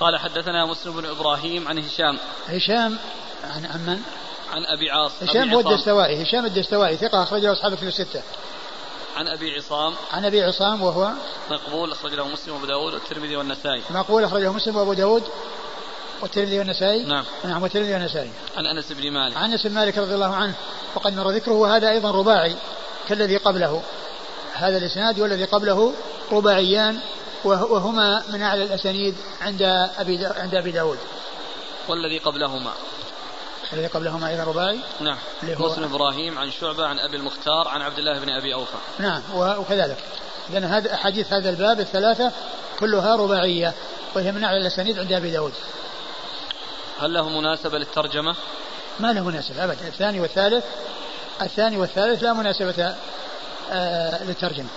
Speaker 2: قال حدثنا مسلم بن إبراهيم عن هشام.
Speaker 1: هشام عن من؟
Speaker 2: عن أبي عاص
Speaker 1: هشام هو الدستوائي، هشام الدستوائي ثقة أخرجه أصحاب الكتب الستة.
Speaker 2: عن أبي عصام.
Speaker 1: عن أبي عصام وهو
Speaker 2: مقبول اخرج له مسلم وأبو داود والترمذي والنسائي.
Speaker 1: مقبول أخرجه مسلم وأبو داود والترمذي والنسائي.
Speaker 2: نعم.
Speaker 1: نعم والترمذي والنسائي.
Speaker 2: عن أنس بن مالك.
Speaker 1: عن أنس بن مالك رضي الله عنه وقد مر ذكره وهذا أيضا رباعي كالذي قبله. هذا الإسناد والذي قبله رباعيان وهما من أعلى الأسانيد عند أبي عند أبي داود.
Speaker 2: والذي قبلهما.
Speaker 1: الذي قبلهما أيضا رباعي
Speaker 2: نعم. اللي هو مسلم إبراهيم عن شعبة عن أبي المختار عن عبد الله بن أبي أوفى.
Speaker 1: نعم وكذلك. لأن هذا أحاديث هذا الباب الثلاثة كلها رباعية وهي من أعلى الأسانيد عند أبي داود.
Speaker 2: هل له مناسبة للترجمة؟
Speaker 1: ما له مناسبة أبدا. الثاني والثالث الثاني والثالث لا مناسبة آه للترجمة.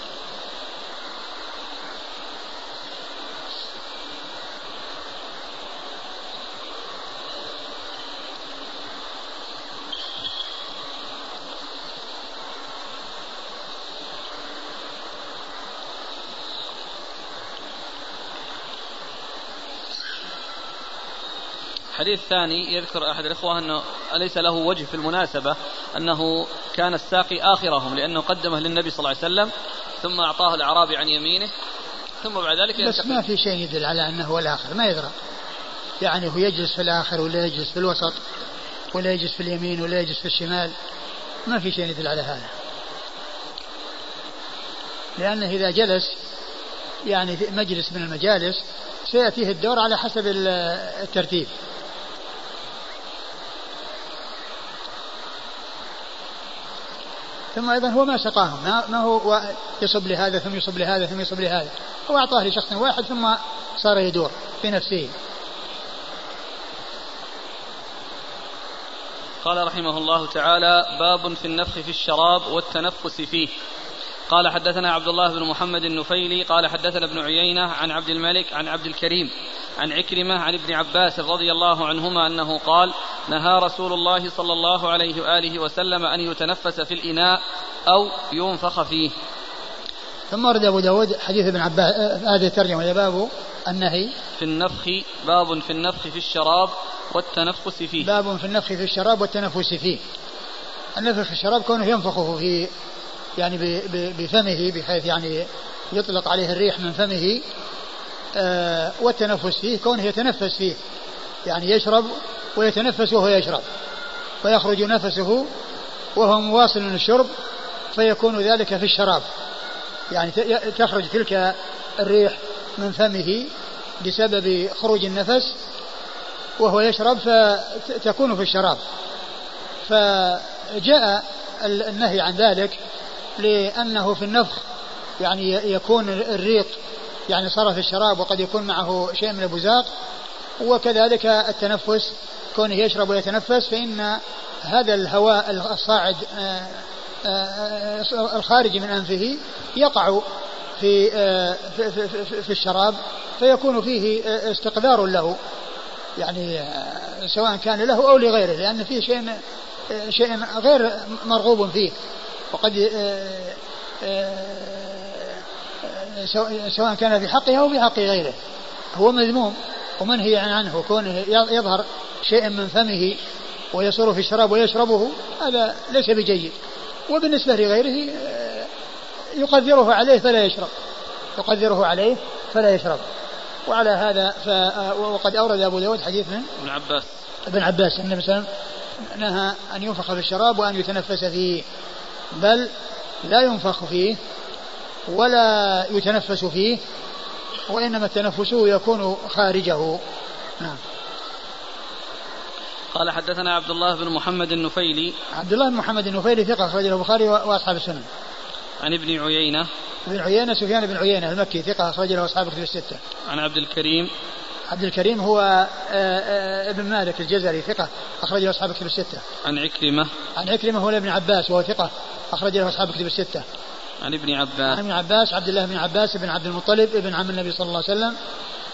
Speaker 2: الحديث الثاني يذكر أحد الإخوة أنه أليس له وجه في المناسبة أنه كان الساقي آخرهم لأنه قدمه للنبي صلى الله عليه وسلم ثم أعطاه الأعرابي عن يمينه ثم بعد ذلك
Speaker 1: بس ما في شيء يدل على أنه هو الآخر ما يدرى. يعني هو يجلس في الآخر ولا يجلس في الوسط ولا يجلس في اليمين ولا يجلس في الشمال ما في شيء يدل على هذا. لأنه إذا جلس يعني في مجلس من المجالس سيأتيه الدور على حسب الترتيب. ثم أيضا هو ما سقاهم. ما, هو يصب لهذا ثم يصب لهذا ثم يصب لهذا هو أعطاه لشخص واحد ثم صار يدور بنفسه
Speaker 2: قال رحمه الله تعالى باب في النفخ في الشراب والتنفس فيه. قال حدثنا عبد الله بن محمد النفيلي قال حدثنا ابن عيينة عن عبد الملك عن عبد الكريم عن عكرمة عن ابن عباس رضي الله عنهما أنه قال نهى رسول الله صلى الله عليه وآله وسلم أن يتنفس في الإناء أو ينفخ فيه.
Speaker 1: ثم ورد أبو داود حديث ابن عباس هذه الترجمة باب النهي.
Speaker 2: في النفخ باب في النفخ في الشراب والتنفس فيه.
Speaker 1: باب في النفخ في الشراب والتنفس فيه. النفخ في الشراب كونه ينفخه في يعني بفمه بحيث يعني يطلق عليه الريح من فمه آه والتنفس فيه كونه يتنفس فيه. يعني يشرب ويتنفس وهو يشرب. ويخرج نفسه وهو مواصل للشرب فيكون ذلك في الشراب. يعني تخرج تلك الريح من فمه بسبب خروج النفس وهو يشرب فتكون في الشراب. فجاء النهي عن ذلك لأنه في النفخ يعني يكون الريق يعني صار في الشراب وقد يكون معه شيء من البزاق وكذلك التنفس كونه يشرب ويتنفس فإن هذا الهواء الصاعد آه، آه، الخارج من أنفه يقع في, آه، في, في, في, في الشراب فيكون فيه استقذار له يعني سواء كان له أو لغيره لأن فيه شيء شيء غير مرغوب فيه. وقد سواء كان في حقه أو في حق غيره. هو مذموم ومنهي عنه؟ كونه يظهر شيء من فمه ويصر في الشراب ويشربه هذا ليس بجيد. وبالنسبة لغيره آه، يقدره عليه فلا يشرب. يقدره عليه فلا يشرب. وعلى هذا ف آه، وقد أورد أبو داود حديث من؟
Speaker 2: ابن عباس.
Speaker 1: ابن عباس النبي صلى الله عليه وسلم نهى أن ينفخ في الشراب وأن يتنفس فيه. بل لا ينفخ فيه ولا يتنفس فيه وإنما التنفس يكون خارجه. نعم.
Speaker 2: قال حدثنا عبد الله بن محمد النفيلي.
Speaker 1: عبد الله بن محمد النفيلي ثقة أخرجه البخاري وأصحاب السنن
Speaker 2: عن ابن عيينة.
Speaker 1: ابن عيينة سفيان بن عيينة المكي ثقة أخرج له أصحاب الكتب الستة.
Speaker 2: عن عبد الكريم.
Speaker 1: عبد الكريم هو آه، آه، ابن مالك الجزري ثقة أخرج له أصحاب الكتب الستة.
Speaker 2: عن عكرمة.
Speaker 1: عن عكرمة هو ابن عباس وهو ثقة أخرج له أصحاب الكتب الستة.
Speaker 2: عن ابن عباس.
Speaker 1: عن ابن عباس عبد الله بن عباس بن عبد المطلب ابن عم النبي صلى الله عليه وسلم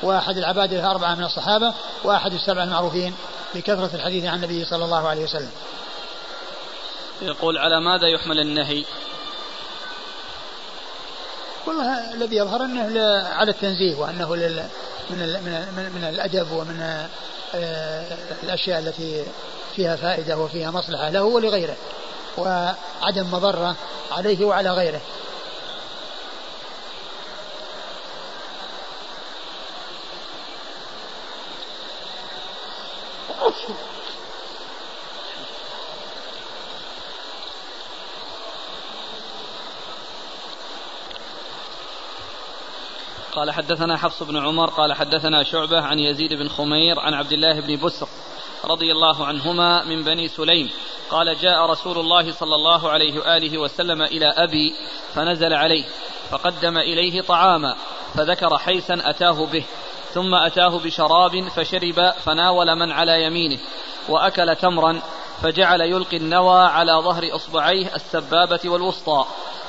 Speaker 1: وأحد العباد الأربعة من الصحابة وأحد السبعة المعروفين بكثرة الحديث عن النبي صلى الله عليه وسلم.
Speaker 2: يقول على ماذا يحمل النهي؟
Speaker 1: والله الذي يظهر أنه على التنزيه وأنه لل من ال من من الأدب ومن آه، الأشياء التي فيها فائدة وفيها مصلحة له ولغيره وعدم مضرة عليه وعلى غيره.
Speaker 2: قال حدثنا حفص بن عمر قال حدثنا شعبة عن يزيد بن خمير عن عبد الله بن بسر رضي الله عنهما من بني سليم قال جاء رسول الله صلى الله عليه وآله وسلم إلى أبي فنزل عليه فقدم إليه طعاما فذكر حيثا أتاه به ثم أتاه بشراب فشرب فناول من على يمينه وأكل تمرا فجعل يلقي النوى على ظهر إصبعيه السبابة والوسطى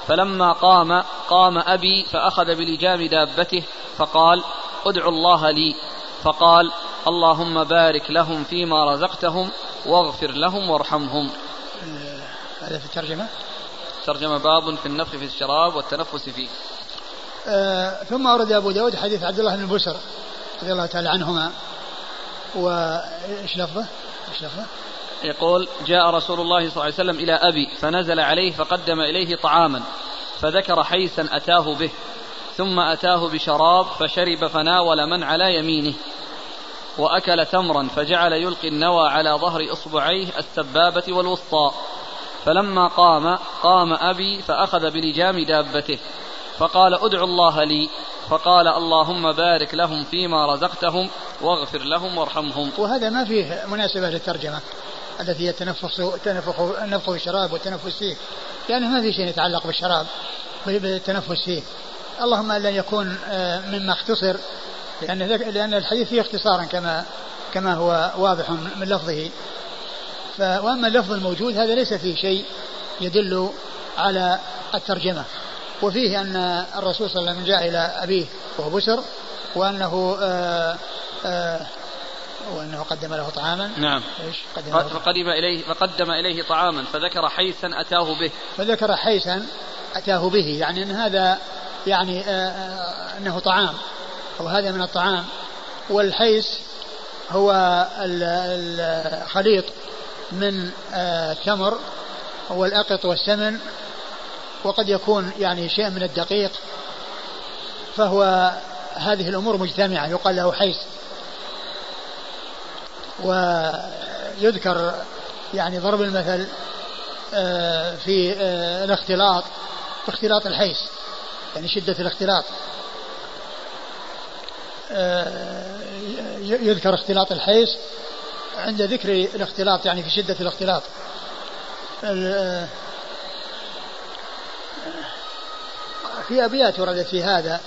Speaker 2: فلما قام قام أبي فأخذ بلجام دابته فقال ادعوا الله لي. فقال اللهم بارك لهم فيما رزقتهم واغفر لهم وارحمهم.
Speaker 1: هذا في الترجمة؟
Speaker 2: ترجمة باب في النفخ في الشراب والتنفس فيه.
Speaker 1: آه ثم أورد أبو داود حديث عبد الله بن بشر رضي الله تعالى عنهما. وإيش لفظه؟ إيش لفظه؟
Speaker 2: يقول جاء رسول الله صلى الله عليه وسلم إلى أبي فنزل عليه فقدم إليه طعاما فذكر حيثا أتاه به ثم أتاه بشراب فشرب فناول من على يمينه وأكل تمرا فجعل يلقي النوى على ظهر إصبعيه السبابة والوسطى فلما قام قام أبي فأخذ بلجام دابته فقال ادعوا الله لي فقال اللهم بارك لهم فيما رزقتهم واغفر لهم وارحمهم.
Speaker 1: وهذا ما فيه مناسبة للترجمة. التي هي التنفس التنفخ النفخ في الشراب والتنفس فيه. لأنه ما في شيء يتعلق بالشراب بالتنفس فيه. اللهم ألا يكون آه، مما اختصر لأن لأن الحديث فيه اختصارا كما كما هو واضح من لفظه. وأما اللفظ الموجود هذا ليس فيه شيء يدل على الترجمة. وفيه أن الرسول صلى الله عليه وسلم جاء إلى أبيه وهو بسر وأنه آآ آه، آآ آه، وأنه قدم له طعاما.
Speaker 2: نعم.
Speaker 1: إيش؟
Speaker 2: قدم له فقدم إليه فقدم إليه طعاما فذكر حيثا أتاه به.
Speaker 1: فذكر حيثا أتاه به يعني أن هذا يعني آآ آآ أنه طعام أو هذا من الطعام. والحيث هو الخليط من التمر والأقط والسمن وقد يكون يعني شيء من الدقيق فهو هذه الأمور مجتمعة. يقال له حيث ويذكر يعني ضرب المثل آه، في آه، الاختلاط اختلاط الحيس يعني شدة الاختلاط. آه، يذكر اختلاط الحيس عند ذكر الاختلاط يعني في شدة الاختلاط. في أبيات وردت في هذا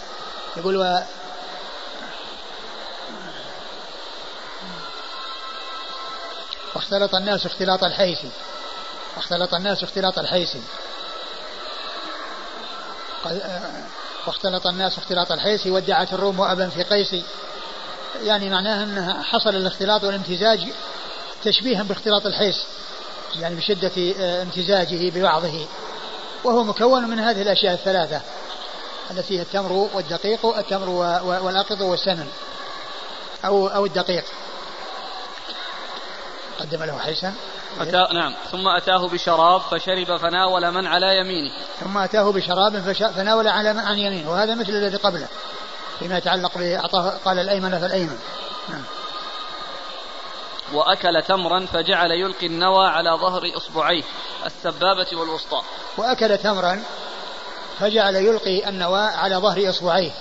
Speaker 1: يقول واختلط الناس اختلاط الحيس. واختلط الناس اختلاط الحيس. واختلط الناس اختلاط الحيس. ودعت الروم أبا في قيس. يعني معناها أنها حصل الاختلاط والامتزاج تشبيها باختلاط الحيس. يعني بشدة آه، امتزاجه ببعضه. وهو مكون من هذه الأشياء الثلاثة التي هي التمر والدقيق التمر والأقط والسمن أو أو الدقيق. قدم له حيسا
Speaker 2: أتى نعم. ثم أتاه بشراب فشرب فناول من على يمينه.
Speaker 1: ثم أتاه بشراب فناول على من عن يمينه. وهذا مثل الذي قبله فيما يتعلق بأعطاه قال الأيمن فالأيمن. نعم.
Speaker 2: وأكل تمرا فجعل يلقي النوى على ظهر إصبعيه السبابة والوسطى.
Speaker 1: وأكل تمرا فجعل يلقي النوى على ظهر إصبعيه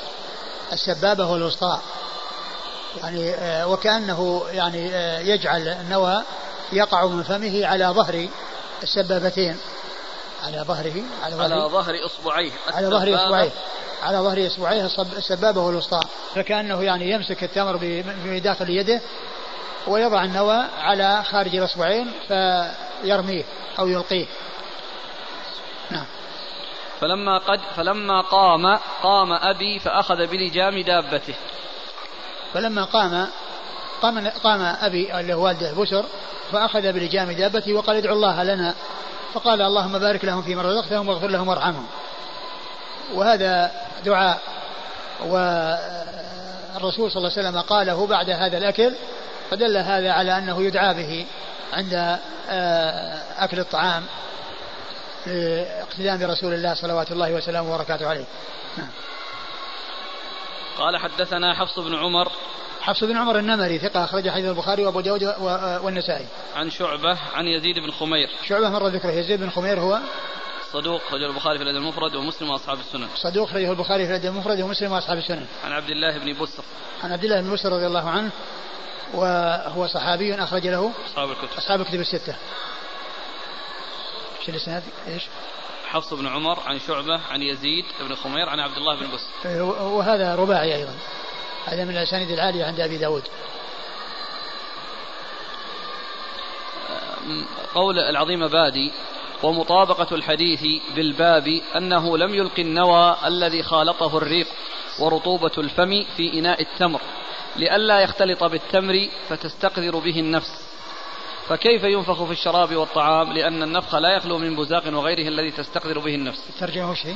Speaker 1: السبابة والوسطى. يعني آه، وكأنه يعني آه، يجعل النوى يقع من فمه على ظهر السبابتين. على ظهره
Speaker 2: على ظهر, على ظهر إصبعيه
Speaker 1: على ظهر إصبعيه على ظهر إصبعيه السبابة والوسطى. فكأنه يعني يمسك التمر بداخل يده ويضع النوى على خارج الإصبعين فيرميه أو يلقيه.
Speaker 2: نعم. فلما قد فلما قام قام أبي فأخذ بلجام دابته.
Speaker 1: فلما قام قام قام أبي اللي هو والده بشر فأخذ بلجام دابته وقال ادعوا الله لنا. فقال اللهم بارك لهم فيما رزقتهم واغفر لهم وارحمهم. وهذا دعاء والرسول صلى الله عليه وسلم قاله بعد هذا الأكل فدل هذا على أنه يدعى به عند آه، أكل الطعام اقتداء برسول الله صلوات الله وسلامه وبركاته عليه. نعم.
Speaker 2: قال حدثنا حفص بن عمر
Speaker 1: حفص بن عمر النمري ثقة أخرج حديث البخاري وأبو داود والنسائي.
Speaker 2: عن شعبة عن يزيد بن خمير.
Speaker 1: شعبة مر ذكره يزيد بن خمير هو
Speaker 2: صدوق خرج البخاري في الأدب المفرد ومسلم وأصحاب السنن.
Speaker 1: صدوق خرجه البخاري في الأدب المفرد ومسلم وأصحاب السنن.
Speaker 2: عن عبد الله بن بسر.
Speaker 1: عن عبد الله بن بسر رضي الله عنه وهو صحابي أخرج له
Speaker 2: أصحاب الكتب.
Speaker 1: أصحاب الكتب الستة. إيش الإسناد؟ إيش؟
Speaker 2: حفص بن عمر عن شعبة عن يزيد بن خمير عن عبد الله بن بسر.
Speaker 1: إيه، وهذا رباعي أيضا. هذا من الأسانيد العالية عند أبي داود
Speaker 2: قول العظيم بادي ومطابقة الحديث بالباب أنه لم يلقي النوى الذي خالطه الريق ورطوبة الفم في إناء التمر لئلا يختلط بالتمر فتستقذر به النفس فكيف ينفخ في الشراب والطعام؟ لأن النفخ لا يخلو من بزاق وغيره الذي تستقذر به النفس.
Speaker 1: الترجمة وش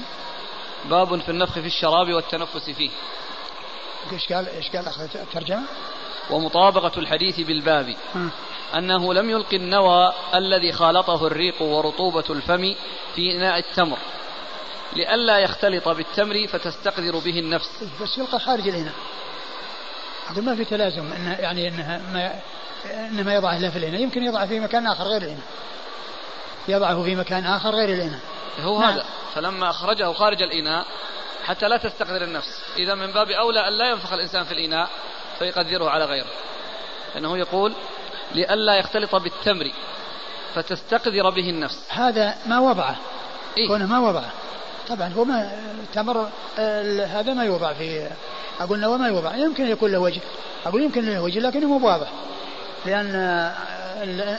Speaker 2: باب في النفخ في الشراب والتنفس فيه.
Speaker 1: إيش قال إيش قال الترجمه؟
Speaker 2: ومطابقة الحديث بالباب. أنه لم يلقي النوى الذي خالطه الريق ورطوبة الفم في إناء التمر. لئلا يختلط بالتمر فتستقذر به النفس.
Speaker 1: بس يلقى خارج الإناء ما في تلازم إنه يعني إنها ما إنما يضعه لا في الإناء يمكن يضعه في مكان آخر غير الإناء يضعه في مكان آخر غير الإناء
Speaker 2: هو نعم. هذا. فلما أخرجه خارج الإناء حتى لا تستقذر النفس. إذا من باب أولى أن لا ينفخ الإنسان في الإناء فيقدره على غيره. لأنه يقول لئلا يختلط بالتمر فتستقذر به النفس.
Speaker 1: هذا ما وضعه. إيه؟ كونه ما وضعه. طبعا هو ما التمر هذا ما يوضع في أقول له ما يوضع يمكن يكون له وجه أقول يمكن له وجه لكنه مو واضح لأن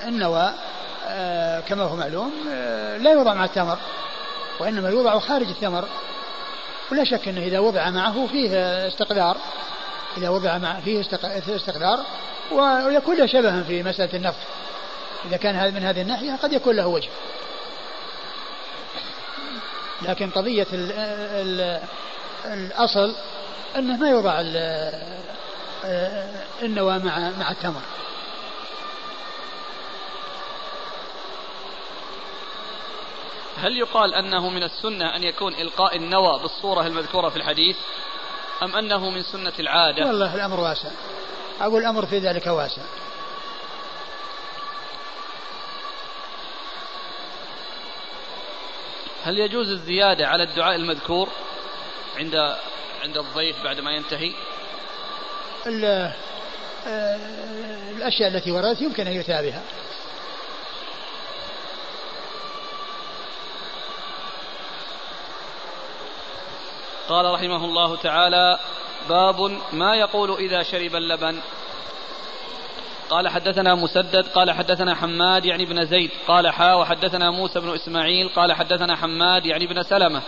Speaker 1: النوى آه، كما هو معلوم آه، لا يوضع مع التمر وإنما يوضع خارج التمر ولا شك أنه إذا وضع معه فيه استقدار إذا وضع معه فيه استقدار ويكون له شبها في مسألة النفخ إذا كان هذا من هذه الناحية قد يكون له وجه. لكن قضية ال ال الأصل أنه ما يوضع النوى مع مع التمر.
Speaker 2: هل يقال أنه من السنة أن يكون إلقاء النوى بالصورة المذكورة في الحديث؟ أم أنه من سنة العادة؟
Speaker 1: والله الأمر واسع. أقول الأمر في ذلك واسع.
Speaker 2: هل يجوز الزيادة على الدعاء المذكور عند عند الضيف بعد ما ينتهي؟
Speaker 1: آه، الأشياء التي وردت يمكن أن يتابعها
Speaker 2: قال رحمه الله تعالى باب ما يقول إذا شرب اللبن قال حدثنا مسدد قال حدثنا حماد يعني بن زيد قال حا وحدثنا موسى بن إسماعيل قال حدثنا حماد يعني بن سلمة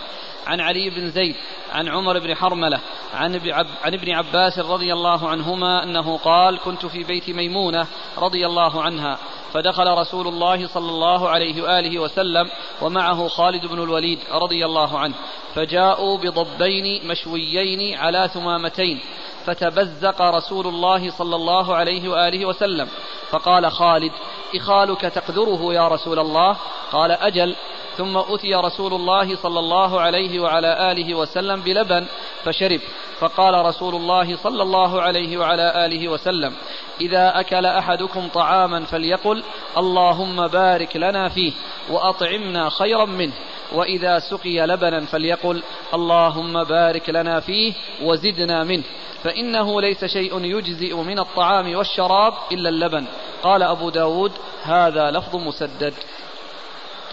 Speaker 2: عن علي بن زيد عن عمر بن حرملة عن عن ابن عباس رضي الله عنهما أنه قال كنت في بيت ميمونة رضي الله عنها فدخل رسول الله صلى الله عليه وآله وسلم ومعه خالد بن الوليد رضي الله عنه فجاءوا بضبين مشويين على ثمامتين فتبزق رسول الله صلى الله عليه وآله وسلم. فقال خالد إخالك تقذره يا رسول الله؟ قال أجل. ثم أتي رسول الله صلى الله عليه وعلى آله وسلم بلبن فشرب. فقال رسول الله صلى الله عليه وعلى آله وسلم إذا أكل أحدكم طعاما فليقل اللهم بارك لنا فيه وأطعمنا خيرا منه. وإذا سقي لبنا فليقل اللهم بارك لنا فيه وزدنا منه فإنه ليس شيء يجزئ من الطعام والشراب إلا اللبن. قال أبو داود هذا لفظ مسدد.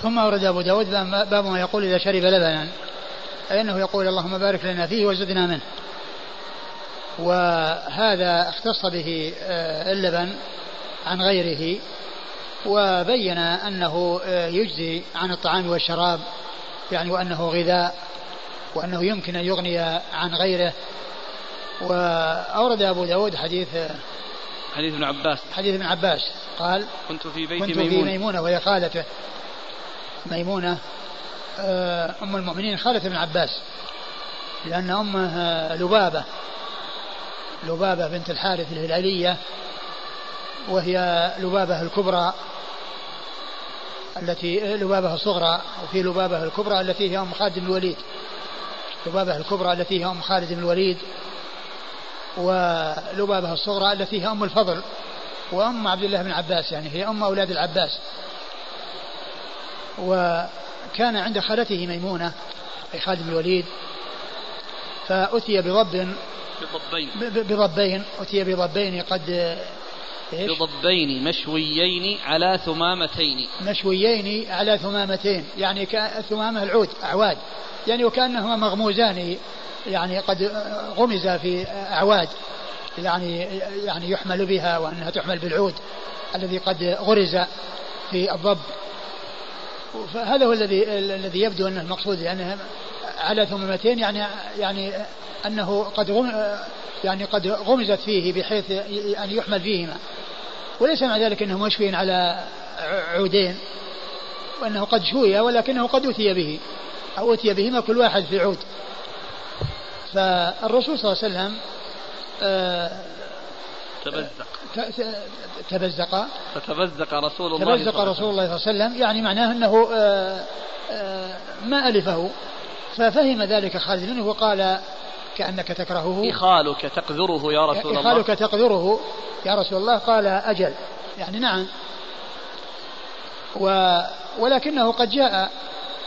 Speaker 1: ثم ورد أبو داود باب ما يقول إذا شرب لبنا فإنه يقول اللهم بارك لنا فيه وزدنا منه. وهذا اختص به آه، اللبن عن غيره. وبين أنه آه، يجزي عن الطعام والشراب يعني وأنه غذاء وأنه يمكن أن يغني عن غيره. وأورد أبو داود حديث
Speaker 2: حديث ابن عباس.
Speaker 1: حديث ابن عباس. قال
Speaker 2: كنت في بيت
Speaker 1: كنت
Speaker 2: ميمونة
Speaker 1: في ميمونة وهي خالته. ميمونة آه، أم المؤمنين خالة ابن عباس. لأن أمه لبابة. لبابة بنت الحارث الهلالية وهي لبابة الكبرى. التي لبابة الصغرى وفي لبابة الكبرى التي هي أم خالد بن الوليد. لبابة الكبرى التي هي أم خالد بن الوليد ولبابة الصغرى التي هي أم الفضل وأم عبد الله بن عباس يعني هي أم أولاد العباس. وكان عند خالته ميمونة أي خالد بن الوليد. فأتي بضب
Speaker 2: بضبين.
Speaker 1: بضبين أتي بضبين قد
Speaker 2: إيش؟ بضبين مشويين على ثمامتين.
Speaker 1: مشويين على ثمامتين يعني ثمامة العود أعواد. يعني وكأنهما مغموزان يعني قد غمز في أعواد. يعني يعني يحمل بها وأنها تحمل بالعود الذي قد غرز في الضب. فهذا هو الذي الذي يبدو أنه المقصود لأنه على ثمامتين يعني يعني أنه قد غم يعني قد غمزت فيه بحيث أن يحمل فيهما. وليس مع ذلك انه مشوي على عودين وأنه قد شوي ولكنه قد أتي به أو أتي بهما كل واحد في عود. فالرسول صلى الله عليه وسلم
Speaker 2: آه، تبزق.
Speaker 1: تبزق.
Speaker 2: فتبزق رسول الله
Speaker 1: تبزق رسول الله صلى الله عليه وسلم يعني معناه أنه آه، آه، ما ألفه. ففهم ذلك خالد منه وقال كأنك تكرهه.
Speaker 2: إخالك تقذره يا رسول الله.
Speaker 1: إخالك تقذره يا رسول الله. قال أجل. يعني نعم. و ولكنه قد جاء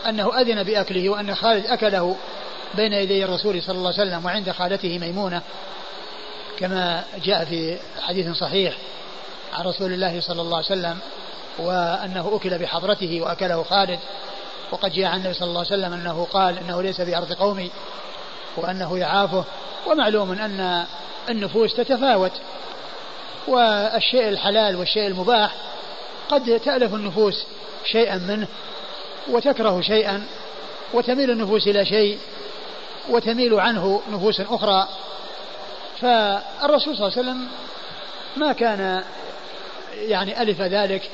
Speaker 1: أنه أذن بأكله وأن خالد أكله بين يدي الرسول صلى الله عليه وسلم وعند خالته ميمونة كما جاء في حديث صحيح عن رسول الله صلى الله عليه وسلم وأنه أكل بحضرته وأكله خالد وقد جاء عن النبي صلى الله عليه وسلم أنه قال إنه ليس بأرض قومي. وأنه يعافه ومعلوم أن النفوس تتفاوت. والشيء الحلال والشيء المباح قد تألف النفوس شيئا منه وتكره شيئا وتميل النفوس إلى شيء وتميل عنه نفوس أخرى. فالرسول صلى الله عليه وسلم ما كان يعني ألف ذلك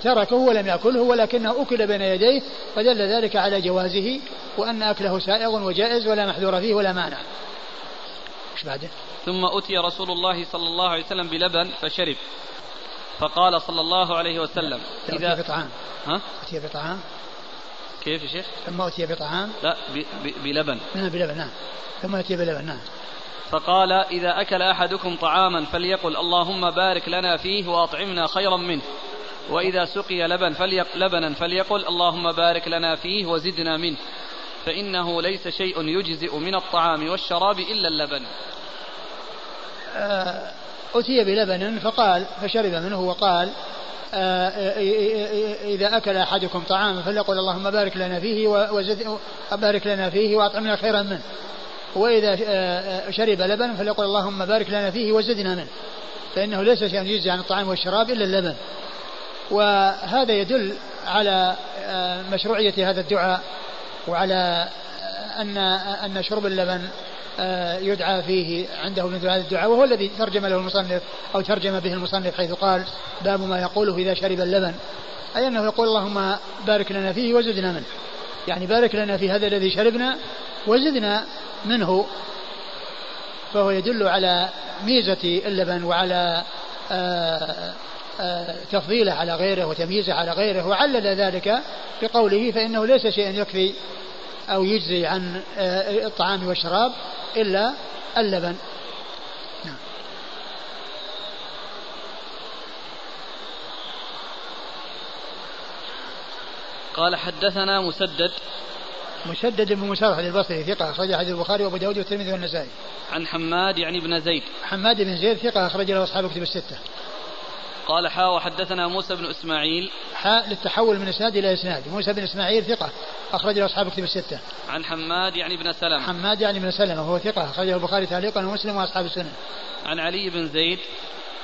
Speaker 1: فتركه ولم يأكله ولكنه أكل بين يديه فدل ذلك على جوازه وأن أكله سائغ وجائز ولا محذور فيه ولا مانع. إيش بعده؟
Speaker 2: ثم أتي رسول الله صلى الله عليه وسلم بلبن فشرب. فقال صلى الله عليه وسلم
Speaker 1: إذا أتي بطعام.
Speaker 2: ها؟
Speaker 1: أتي بطعام.
Speaker 2: كيف يا شيخ؟
Speaker 1: ثم أتي بطعام.
Speaker 2: لا بلبن.
Speaker 1: نعم بلبن نعم. ثم أتي بلبن نعم.
Speaker 2: فقال إذا أكل أحدكم طعاما فليقل اللهم بارك لنا فيه وأطعمنا خيرا منه. وإذا سقي لبن فليق لبنا فليقل اللهم بارك لنا فيه وزدنا منه. فإنه ليس شيء يجزئ من الطعام والشراب إلا اللبن.
Speaker 1: آه، أتي بلبن فقال فشرب منه وقال آه، إذا أكل أحدكم طعاما فليقل اللهم بارك لنا فيه وزد بارك لنا فيه وأطعمنا خيرا منه. وإذا آه، شرب لبن فليقل اللهم بارك لنا فيه وزدنا منه. فإنه ليس شيئا يجزي عن الطعام والشراب إلا اللبن. وهذا يدل على مشروعية هذا الدعاء وعلى أن أن شرب اللبن آه، يدعى فيه عنده مثل هذا الدعاء وهو الذي ترجم له المصنف أو ترجم به المصنف حيث قال باب ما يقوله إذا شرب اللبن. أي أنه يقول اللهم بارك لنا فيه وزدنا منه. يعني بارك لنا في هذا الذي شربنا وزدنا منه. فهو يدل على ميزة اللبن وعلى آه، آه، تفضيله على غيره وتمييزه على غيره وعلل ذلك بقوله فإنه ليس شيئا يكفي أو يجزي عن الطعام والشراب إلا اللبن نعم.
Speaker 2: قال حدثنا مسدد
Speaker 1: مسدد بن مسرح البصري ثقة أخرج حديث البخاري وأبو داود والترمذي والنسائي.
Speaker 2: عن حماد يعني بن زيد.
Speaker 1: حماد بن زيد ثقة أخرج له أصحاب كتب الستة.
Speaker 2: قال حاء وحدثنا موسى بن إسماعيل.
Speaker 1: حاء للتحول من إسناد إلى إسناد. موسى بن إسماعيل ثقة أخرج له أصحاب كتب الستة.
Speaker 2: عن حماد يعني بن سلمة.
Speaker 1: حماد يعني بن سلمة وهو ثقة أخرجه البخاري تعليقا ومسلم وأصحاب السنن
Speaker 2: عن علي بن زيد.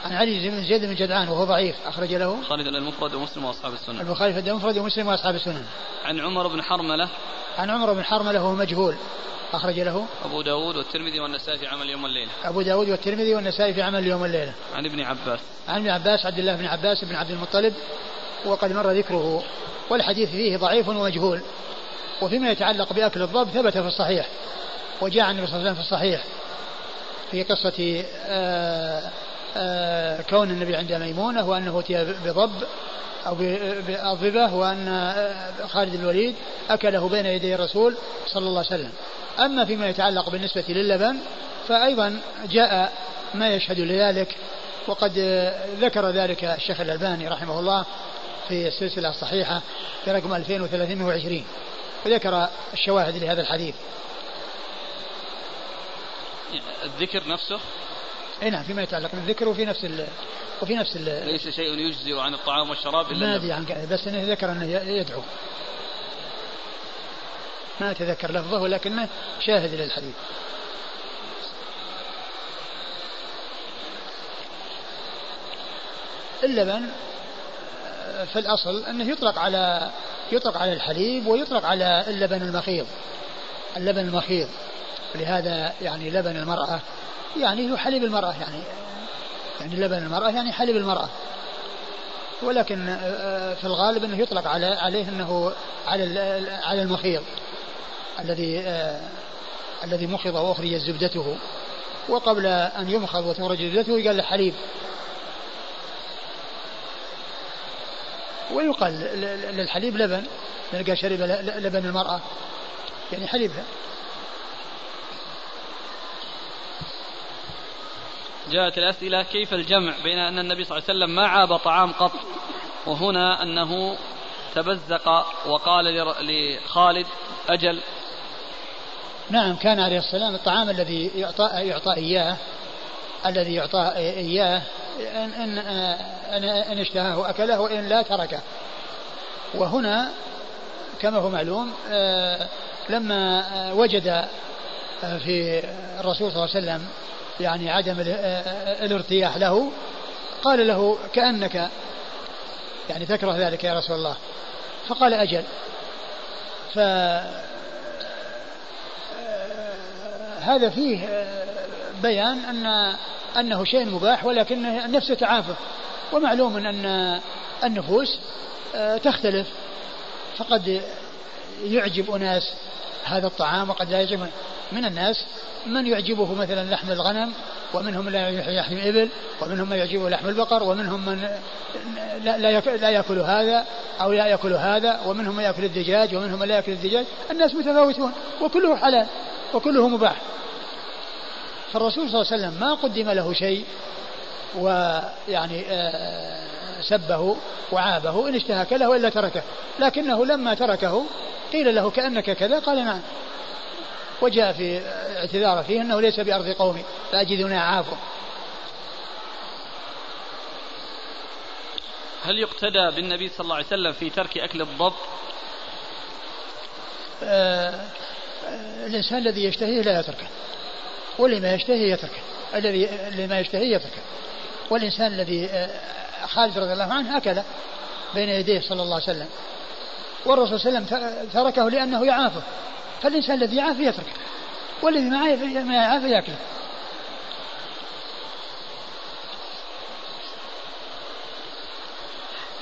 Speaker 1: عن علي بن زيد بن جدعان وهو ضعيف أخرج له
Speaker 2: خالد المفرد ومسلم وأصحاب السنن
Speaker 1: البخاري في المفرد ومسلم وأصحاب السنن
Speaker 2: عن عمر بن حرملة.
Speaker 1: عن عمر بن حرملة وهو مجهول. أخرج له
Speaker 2: أبو داود والترمذي والنسائي في عمل يوم الليلة.
Speaker 1: أبو داود والترمذي والنسائي في عمل يوم الليلة.
Speaker 2: عن ابن عباس.
Speaker 1: عن ابن عباس عبد الله بن عباس بن عبد المطلب وقد مر ذكره والحديث فيه ضعيف ومجهول. وفيما يتعلق بأكل الضب ثبت في الصحيح وجاء عن النبي صلى الله عليه وسلم في الصحيح في قصة آآ آه، آآ آه، كون النبي عند ميمونة وأنه أتي بضب أو بأضبة وأن آه، خالد الوليد أكله بين يدي الرسول صلى الله عليه وسلم. أما فيما يتعلق بالنسبة للبن فأيضا جاء ما يشهد لذلك وقد ذكر ذلك الشيخ الألباني رحمه الله في السلسلة الصحيحة في رقم 2320 وذكر الشواهد لهذا الحديث.
Speaker 2: الذكر نفسه؟
Speaker 1: أي نعم فيما يتعلق بالذكر وفي نفس ال وفي نفس ال
Speaker 2: ليس شيء يجزئ عن الطعام والشراب إلا
Speaker 1: ما أدري بس إنه ذكر إنه يدعو. ما أتذكر لفظه ولكنه شاهد للحديث. اللبن في الأصل أنه يطلق على يطلق على الحليب ويطلق على اللبن المخيض اللبن المخيض لهذا يعني لبن المرأة يعني هو حليب المرأة يعني يعني لبن المرأة يعني حليب المرأة. ولكن في الغالب أنه يطلق على عليه أنه على على المخيض الذي آه الذي مخض واخرجت زبدته. وقبل أن يمخض وتخرج زبدته قال له حليب. ويقال للحليب لبن. نلقى شرب لبن المرأة. يعني حليبها
Speaker 2: جاءت الأسئلة كيف الجمع بين أن النبي صلى الله عليه وسلم ما عاب طعام قط؟ وهنا أنه تبزق وقال لخالد أجل
Speaker 1: نعم كان عليه السلام الطعام الذي يعطى يعطى إياه الذي يعطى إياه إن, إن, إن, إن اشتهاه أكله وإن لا تركه. وهنا كما هو معلوم آه، لما وجد في الرسول صلى الله عليه وسلم يعني عدم الارتياح له قال له كأنك يعني تكره ذلك يا رسول الله. فقال أجل. هذا فيه آه، بيان أن أنه شيء مباح ولكن النفس تعافى ومعلوم أن النفوس آه، تختلف. فقد يعجب أناس هذا الطعام وقد لا يعجب من الناس. من يعجبه مثلا لحم الغنم ومنهم من لا يحم الإبل ومنهم من يعجبه لحم البقر ومنهم من لا, لا يأكل هذا أو لا يأكل هذا ومنهم من يأكل الدجاج ومنهم من لا يأكل الدجاج. الناس متفاوتون وكله حلال. وكله مباح. فالرسول صلى الله عليه وسلم ما قدم له شيء ويعني آه، سبه وعابه إن اشتهى كله وإلا تركه. لكنه لما تركه قيل له كأنك كذا قال نعم. وجاء في اعتذاره فيه أنه ليس بأرض قومي فأجدني أعافه
Speaker 2: هل يقتدى بالنبي صلى الله عليه وسلم في ترك أكل الضب؟
Speaker 1: آه الإنسان الذي يشتهيه لا يتركه واللي ما يشتهي يتركه الذي اللي ما يشتهي يتركه. والإنسان الذي آه خالد رضي الله عنه أكل بين يديه صلى الله عليه وسلم. والرسول صلى الله عليه وسلم تركه لأنه يعافه. فالإنسان الذي يعافه يتركه والذي ما يعافه يأكله.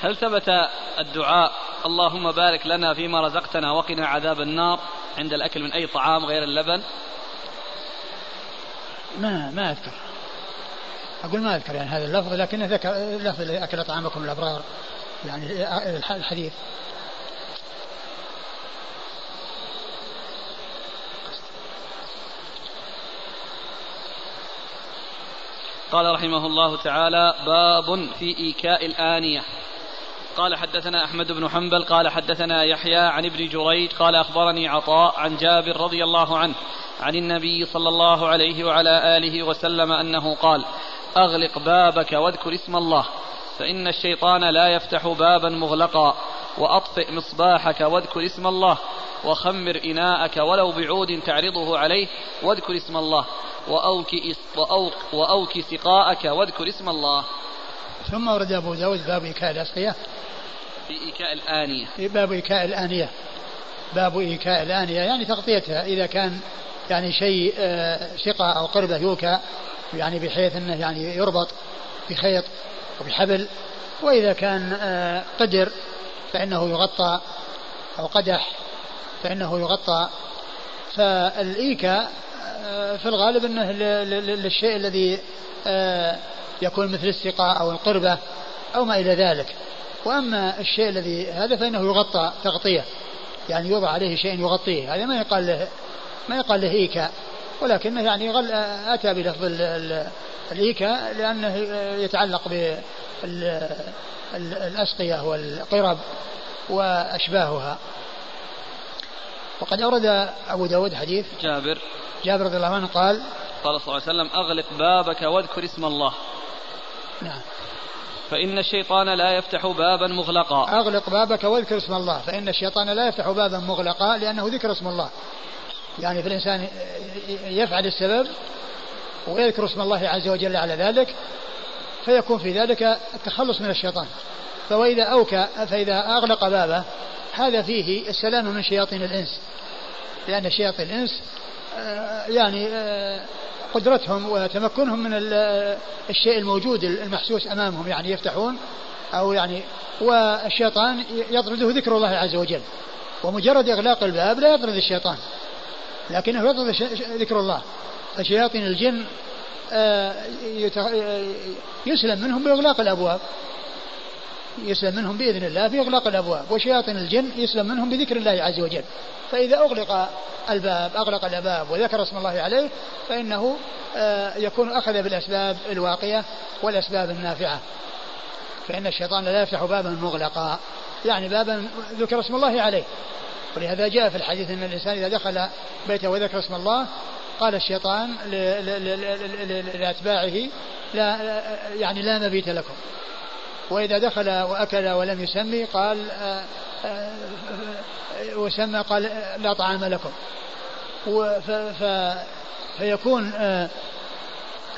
Speaker 2: هل ثبت الدعاء اللهم بارك لنا فيما رزقتنا وقنا عذاب النار؟ عند الأكل من أي طعام غير اللبن؟
Speaker 1: ما ما أذكر. أقول ما أذكر يعني هذا اللفظ لكن ذكر لفظ أكل طعامكم الأبرار يعني الحديث.
Speaker 2: قال رحمه الله تعالى باب في إيكاء الآنية. قال حدثنا أحمد بن حنبل قال حدثنا يحيى عن ابن جريج قال أخبرني عطاء عن جابر رضي الله عنه عن النبي صلى الله عليه وعلى آله وسلم أنه قال أغلق بابك واذكر اسم الله فإن الشيطان لا يفتح بابا مغلقا وأطفئ مصباحك واذكر اسم الله وخمر إناءك ولو بعود تعرضه عليه واذكر اسم الله وأوك, وأوك, سقاءك واذكر اسم الله.
Speaker 1: ثم ورد أبو داود باب إيكاء الأسقية.
Speaker 2: في إيكاء الآنية.
Speaker 1: باب إيكاء الآنية. باب إيكاء الآنية. يعني تغطيتها. إذا كان يعني شيء آه، سقة أو قربة يوكى يعني بحيث أنه يعني يربط بخيط وبحبل. وإذا كان آه، قدر فإنه يغطى أو قدح فإنه يغطى. فالإيكا آه، في الغالب أنه للشيء الذي يكون مثل السقاء أو القربة أو ما إلى ذلك. وأما الشيء الذي هذا فإنه يغطى تغطية يعني يوضع عليه شيء يغطيه. هذا ما يقال له ما يقال له إيكا ولكنه يعني غل أتى بلفظ الإيكا لأنه يتعلق بالأسقية والقرب وأشباهها. وقد أورد أبو داود حديث
Speaker 2: جابر.
Speaker 1: جابر رضي الله عنه قال
Speaker 2: قال صلى الله عليه وسلم أغلق بابك واذكر اسم الله.
Speaker 1: نعم.
Speaker 2: فإن الشيطان لا يفتح بابا مغلقا.
Speaker 1: أغلق بابك واذكر اسم الله. فإن الشيطان لا يفتح بابا مغلقا لأنه ذكر اسم الله. يعني في الإنسان يفعل السبب ويذكر اسم الله عز وجل على ذلك فيكون في ذلك التخلص من الشيطان. فإذا أوكى فإذا أغلق بابه هذا فيه السلام من شياطين الإنس. لأن شياطين الإنس آه، يعني آه، قدرتهم وتمكنهم من الشيء الموجود المحسوس أمامهم يعني يفتحون أو يعني والشيطان يطرده ذكر الله عز وجل. ومجرد إغلاق الباب لا يطرد الشيطان لكنه يطرد ذكر الله. فشياطين الجن آه، يسلم منهم بإغلاق الأبواب. يسلم منهم بإذن الله باغلاق الأبواب وشياطين الجن يسلم منهم بذكر الله عز وجل. فإذا أغلق الباب أغلق الباب وذكر اسم الله عليه فإنه آه، يكون أخذ بالأسباب الواقية والأسباب النافعة. فإن الشيطان لا يفتح بابا مغلقا. يعني بابا ذكر اسم الله عليه. ولهذا جاء في الحديث أن الإنسان إذا دخل بيته وذكر اسم الله قال الشيطان لأتباعه لا يعني لا مبيت لكم. وإذا دخل وأكل ولم يسمي قال آه، آه، وسمى قال لا طعام لكم. فيكون آه،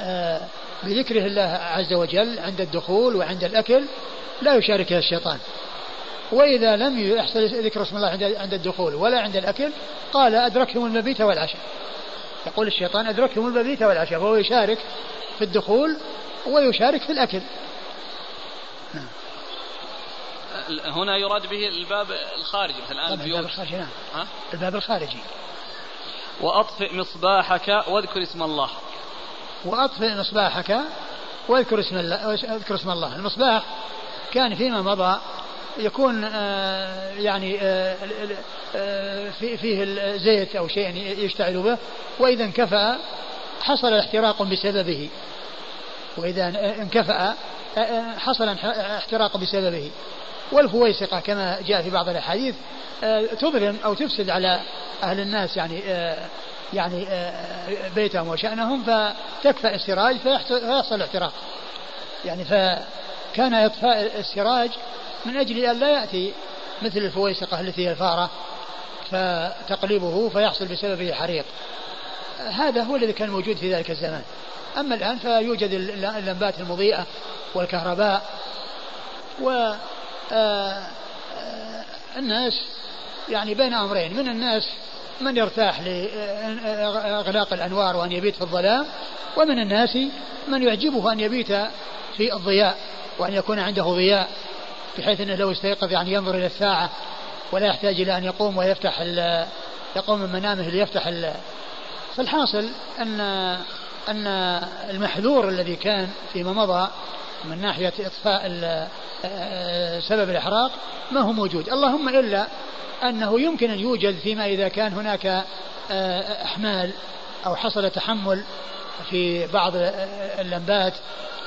Speaker 1: آه، بذكره الله عز وجل عند الدخول وعند الأكل لا يشاركها الشيطان. وإذا لم يحصل ذكر اسم الله عند الدخول ولا عند الأكل قال أدركهم المبيت والعشاء. يقول الشيطان أدركهم المبيت والعشاء فهو يشارك في الدخول ويشارك في الأكل
Speaker 2: نعم. هنا يراد به الباب الخارجي مثل الآن
Speaker 1: الباب الخارجي نعم. ها؟ الباب الخارجي.
Speaker 2: وأطفئ مصباحك واذكر اسم الله.
Speaker 1: وأطفئ مصباحك واذكر اسم الله اذكر اسم الله. المصباح كان فيما مضى يكون آه يعني آه آه فيه الزيت أو شيء يشتعل به وإذا انكفأ حصل احتراق بسببه. وإذا انكفأ حصل احتراق بسببه. والفويسقة كما جاء في بعض الأحاديث تظلم أو تفسد على أهل الناس يعني يعني بيتهم وشأنهم فتكفى السراج فيحصل احتراق يعني فكان إطفاء السراج من أجل أن لا يأتي مثل الفويسقة التي هي الفارة فتقلبه فيحصل بسببه حريق. هذا هو الذي كان موجود في ذلك الزمان. أما الآن فيوجد اللمبات المضيئة والكهرباء و آه، آه، الناس يعني بين أمرين. من الناس من يرتاح لإغلاق الأنوار وأن يبيت في الظلام ومن الناس من يعجبه أن يبيت في الضياء وأن يكون عنده ضياء بحيث أنه لو استيقظ يعني ينظر إلى الساعة ولا يحتاج إلى أن يقوم ويفتح يقوم من منامه ليفتح فالحاصل أن أن المحذور الذي كان فيما مضى من ناحية إطفاء سبب الإحراق ما هو موجود. اللهم إلا أنه يمكن أن يوجد فيما إذا كان هناك أحمال أو حصل تحمل في بعض اللمبات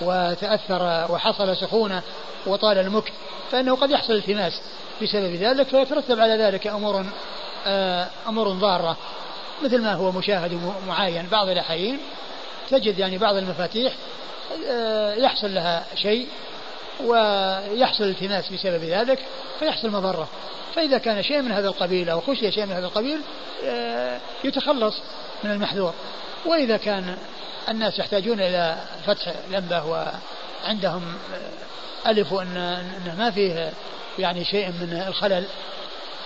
Speaker 1: وتأثر وحصل سخونة وطال المكث فإنه قد يحصل التماس بسبب ذلك فيترتب على ذلك أمور أمور ضارة. مثل ما هو مشاهد ومعاين بعض الأحيان تجد يعني بعض المفاتيح آه، يحصل لها شيء ويحصل التماس بسبب ذلك فيحصل مضرة. فإذا كان شيء من هذا القبيل أو خشي شيء من هذا القبيل آه، يتخلص من المحذور. وإذا كان الناس يحتاجون إلى فتح لمبة وعندهم آه، ألف وأن أنه ما فيه يعني شيء من الخلل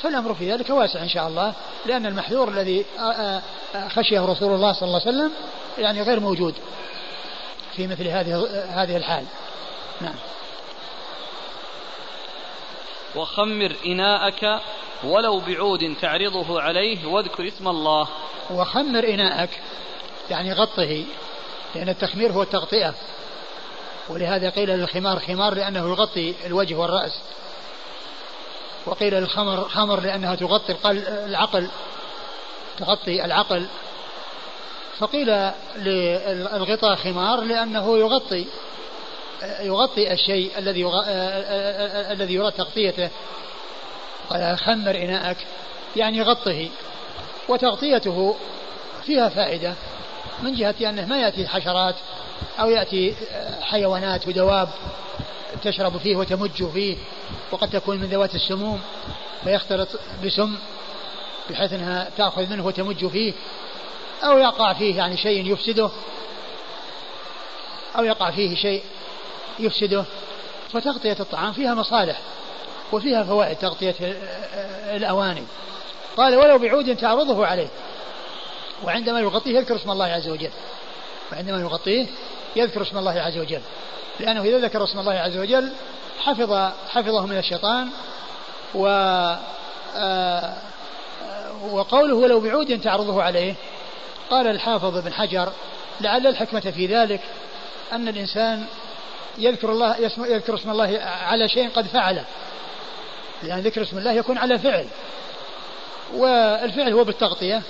Speaker 1: فالأمر في ذلك واسع إن شاء الله لأن المحذور الذي خشيه رسول الله صلى الله عليه وسلم يعني غير موجود. في مثل هذه هذه الحال. نعم.
Speaker 2: وخمر إناءك ولو بعود تعرضه عليه واذكر اسم الله.
Speaker 1: وخمر إناءك يعني غطه لأن التخمير هو التغطئة ولهذا قيل للخمار خمار لأنه يغطي الوجه والرأس. وقيل للخمر خمر لأنها تغطي العقل تغطي العقل. فقيل للغطاء خمار لأنه يغطي يغطي الشيء الذي الذي يراد تغطيته. قال خمر إناءك يعني غطه. وتغطيته فيها فائدة من جهة أنه ما يأتي حشرات أو يأتي حيوانات ودواب تشرب فيه وتمج فيه وقد تكون من ذوات السموم فيختلط بسم بحيث أنها تأخذ منه وتمج فيه. أو يقع فيه يعني شيء يفسده أو يقع فيه شيء يفسده. فتغطية الطعام فيها مصالح وفيها فوائد تغطية الأواني. قال ولو بعود تعرضه عليه. وعندما يغطيه يذكر اسم الله عز وجل. وعندما يغطيه يذكر اسم الله عز وجل. لأنه إذا ذكر اسم الله عز وجل حفظ حفظه من الشيطان و آه، وقوله ولو بعود تعرضه عليه قال الحافظ ابن حجر لعل الحكمة في ذلك أن الإنسان يذكر الله يذكر اسم الله على شيء قد فعله. لأن ذكر اسم الله يكون على فعل. والفعل هو بالتغطية.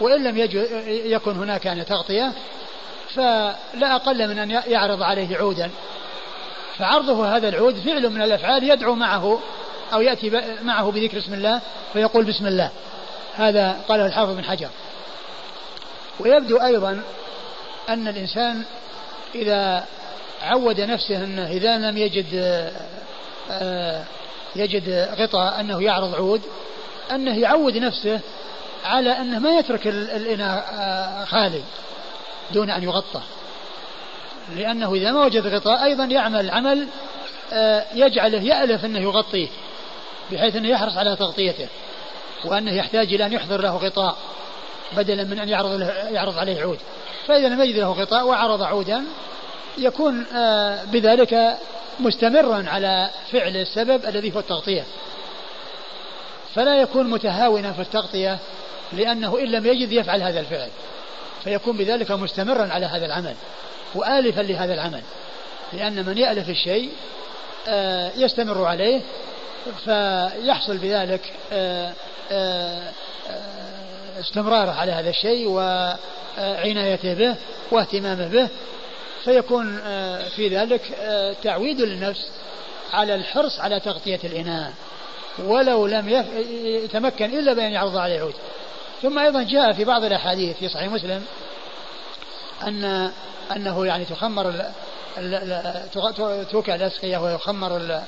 Speaker 1: وإن لم يكن هناك يعني تغطية فلا أقل من أن يعرض عليه عودا. فعرضه هذا العود فعل من الأفعال يدعو معه أو يأتي معه بذكر اسم الله فيقول بسم الله. هذا قاله الحافظ بن حجر. ويبدو أيضا أن الإنسان إذا عود نفسه أنه إذا لم يجد آه، يجد غطاء أنه يعرض عود أنه يعود نفسه على أنه ما يترك الإناء آه، خالي دون أن يغطى. لأنه إذا ما وجد غطاء أيضا يعمل عمل آه، يجعله يألف أنه يغطيه بحيث أنه يحرص على تغطيته وأنه يحتاج إلى أن يحضر له غطاء. بدلا من أن يعرض, له يعرض عليه عود. فإذا لم يجد له غطاء وعرض عودا يكون آه، بذلك مستمرا على فعل السبب الذي هو التغطية. فلا يكون متهاونا في التغطية لأنه إن لم يجد يفعل هذا الفعل. فيكون بذلك مستمرا على هذا العمل وآلفا لهذا العمل. لأن من يألف الشيء آه، يستمر عليه فيحصل بذلك آه، استمراره على هذا الشيء وعنايته به واهتمامه به فيكون آه، في ذلك آه، تعويد للنفس على الحرص على تغطية الإناء ولو لم يتمكن إلا بأن يعرض عليه العود. ثم أيضا جاء في بعض الأحاديث في صحيح مسلم أن أنه يعني تخمر توكع الأسقية ويخمر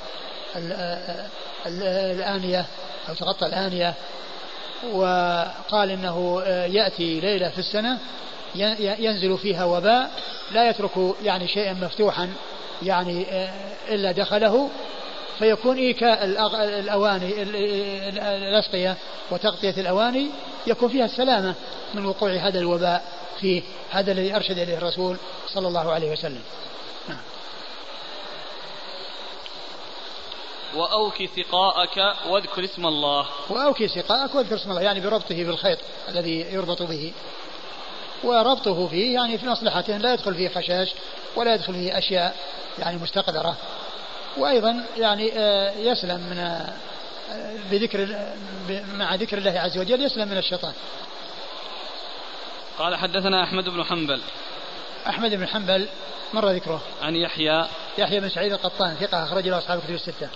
Speaker 1: الآنية أو تغطى الآنية وقال إنه يأتي ليلة في السنة ينزل فيها وباء لا يترك يعني شيئا مفتوحا يعني إلا دخله فيكون إيكاء الأواني الأسقية وتغطية الأواني يكون فيها السلامة من وقوع هذا الوباء فيه هذا الذي أرشد إليه الرسول صلى الله عليه وسلم.
Speaker 2: وأوكي سقاءك واذكر اسم الله.
Speaker 1: وأوكي سقاءك واذكر اسم الله يعني بربطه بالخيط الذي يربط به. وربطه فيه يعني في مصلحته لا يدخل فيه خشاش ولا يدخل فيه أشياء يعني مستقذرة. وأيضا يعني آه، يسلم من آه، بذكر مع ذكر الله عز وجل يسلم من الشيطان.
Speaker 2: قال حدثنا أحمد بن حنبل.
Speaker 1: أحمد بن حنبل مر ذكره.
Speaker 2: عن يحيى.
Speaker 1: يحيى بن سعيد القطان ثقة أخرج له أصحاب الكتب الستة.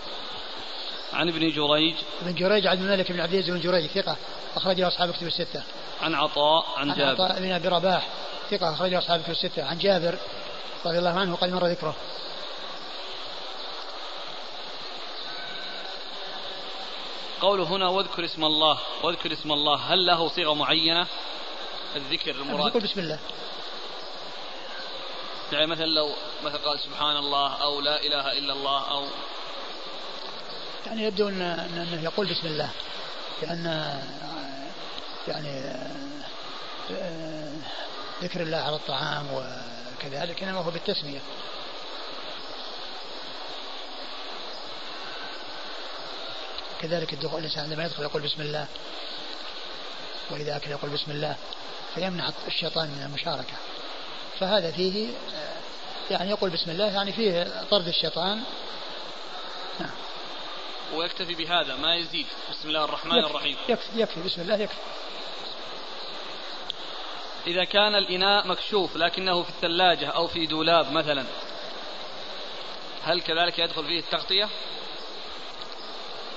Speaker 2: عن ابن جريج.
Speaker 1: ابن جريج عبد الملك بن عبد العزيز بن جريج ثقة أخرج له أصحاب الكتب الستة.
Speaker 2: عن عطاء عن, عن جابر.
Speaker 1: عطاء بن أبي رباح ثقة أخرج له أصحاب الكتب الستة. عن جابر رضي الله عنه قد مر ذكره.
Speaker 2: قوله هنا واذكر اسم الله واذكر اسم الله. هل له صيغة معينة؟ الذكر المراد.
Speaker 1: يقول بسم الله.
Speaker 2: يعني مثلا لو مثلا قال سبحان الله أو لا إله إلا الله أو
Speaker 1: يعني يبدو أن أنه يقول بسم الله. لأن يعني ذكر الله على الطعام وكذلك إنما هو بالتسمية. كذلك الدخول الإنسان عندما يدخل يقول بسم الله وإذا أكل يقول بسم الله فيمنع الشيطان من المشاركة. فهذا فيه يعني يقول بسم الله يعني فيه طرد الشيطان.
Speaker 2: نعم. ويكتفي بهذا ما يزيد. بسم الله الرحمن
Speaker 1: يكفي
Speaker 2: الرحيم.
Speaker 1: يكفي, يكفي بسم الله يكفي.
Speaker 2: إذا كان الإناء مكشوف لكنه في الثلاجة أو في دولاب مثلا هل كذلك يدخل فيه التغطية؟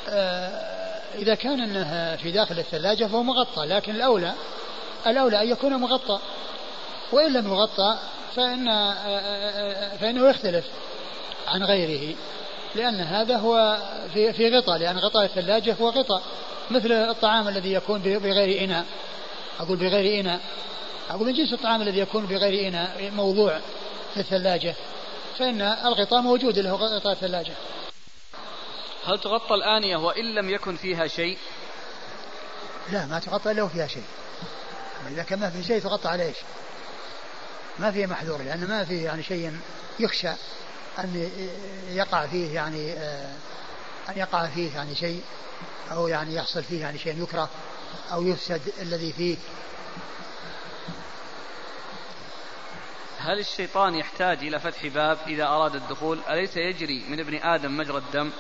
Speaker 1: آه إذا كان أنه في داخل الثلاجة فهو مغطى لكن الأولى الأولى أن يكون مغطى. وإن لم يغطى فإن آه، آه، آه، فإنه يختلف عن غيره. لأن هذا هو في في غطاء لأن غطاء الثلاجة هو غطاء مثل الطعام الذي يكون بغير إناء. أقول بغير إناء. أقول من جنس الطعام الذي يكون بغير إناء موضوع في الثلاجة. فإن الغطاء موجود له غطاء الثلاجة.
Speaker 2: هل تغطى الآنية وإن لم يكن فيها شيء؟
Speaker 1: لا ما تغطى إلا وفيها شيء. إذا كان ما في شيء تغطى على إيش؟ ما فيه محذور لأن ما فيه يعني شيء يخشى. أن يقع فيه يعني أن يقع فيه يعني شيء أو يعني يحصل فيه يعني شيء يكره أو يفسد الذي فيه.
Speaker 2: هل الشيطان يحتاج إلى فتح باب إذا أراد الدخول؟ أليس يجري من ابن آدم مجرى الدم؟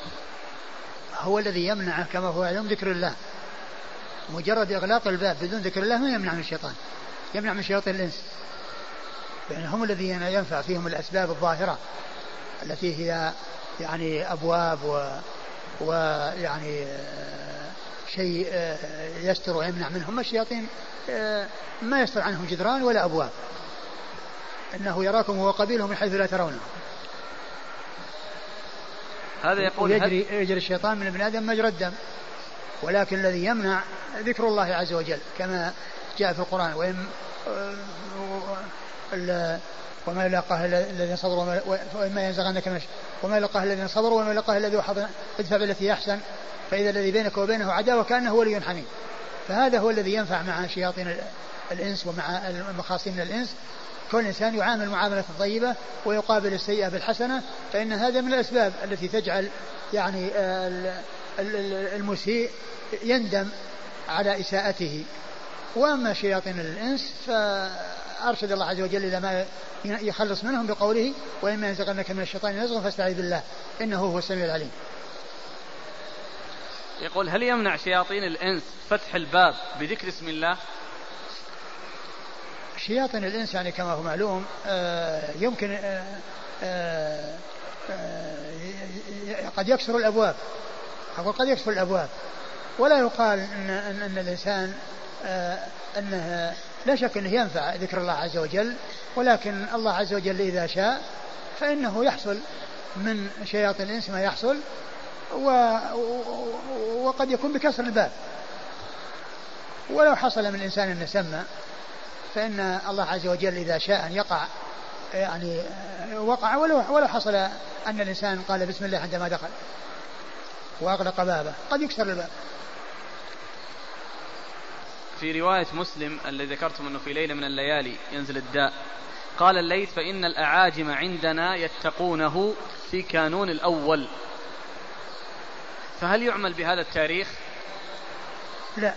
Speaker 1: هو الذي يمنعه كما هو علم ذكر الله. مجرد إغلاق الباب بدون ذكر الله ما يمنع من الشيطان. يمنع من شياطين الإنس. يعني هم الذين ينفع فيهم الأسباب الظاهرة. التي هي يعني أبواب و ويعني آه، شيء آه، يستر ويمنع منهم الشياطين آه، ما يستر عنهم جدران ولا أبواب. إنه يراكم هو قبيله من حيث لا ترونه.
Speaker 2: هذا يقول
Speaker 1: يجري, يجري الشيطان من ابن آدم مجرى الدم. ولكن الذي يمنع ذكر الله عز وجل كما جاء في القرآن. وإن وما يلاقاه الذين صبروا وإما ينزغنك من وما يلاقاه الذين صبروا وما يلاقاه الذي ادفع بالتي أحسن. فإذا الذي بينك وبينه عداوة كأنه ولي حميم. فهذا هو الذي ينفع مع شياطين الإنس ومع المخاصين من الإنس. كل إنسان يعامل معاملة طيبة ويقابل السيئة بالحسنة فإن هذا من الأسباب التي تجعل يعني المسيء يندم على إساءته. وأما شياطين الإنس فأرشد الله عز وجل إلى ما يخلص منهم بقوله وإما ينزغنك من الشيطان نزغ فاستعذ بالله إنه هو السميع العليم.
Speaker 2: يقول هل يمنع شياطين الإنس فتح الباب بذكر اسم الله؟
Speaker 1: شياطين الإنس يعني كما هو معلوم آه، يمكن آه، قد يكسر الأبواب. أقول قد يكسر الأبواب. ولا يقال أن, أن, أن الإنسان أنه لا شك أنه ينفع ذكر الله عز وجل ولكن الله عز وجل إذا شاء فإنه يحصل من شياطين الإنس ما يحصل و وقد يكون بكسر الباب. ولو حصل من الإنسان أن سمى فإن الله عز وجل إذا شاء أن يقع يعني وقع ولو ولو حصل أن الإنسان قال بسم الله عندما دخل وأغلق بابه قد يكسر الباب.
Speaker 2: في رواية مسلم الذي ذكرتم أنه في ليلة من الليالي ينزل الداء. قال الليث فإن الأعاجم عندنا يتقونه في كانون الأول. فهل يعمل بهذا التاريخ؟
Speaker 1: لا.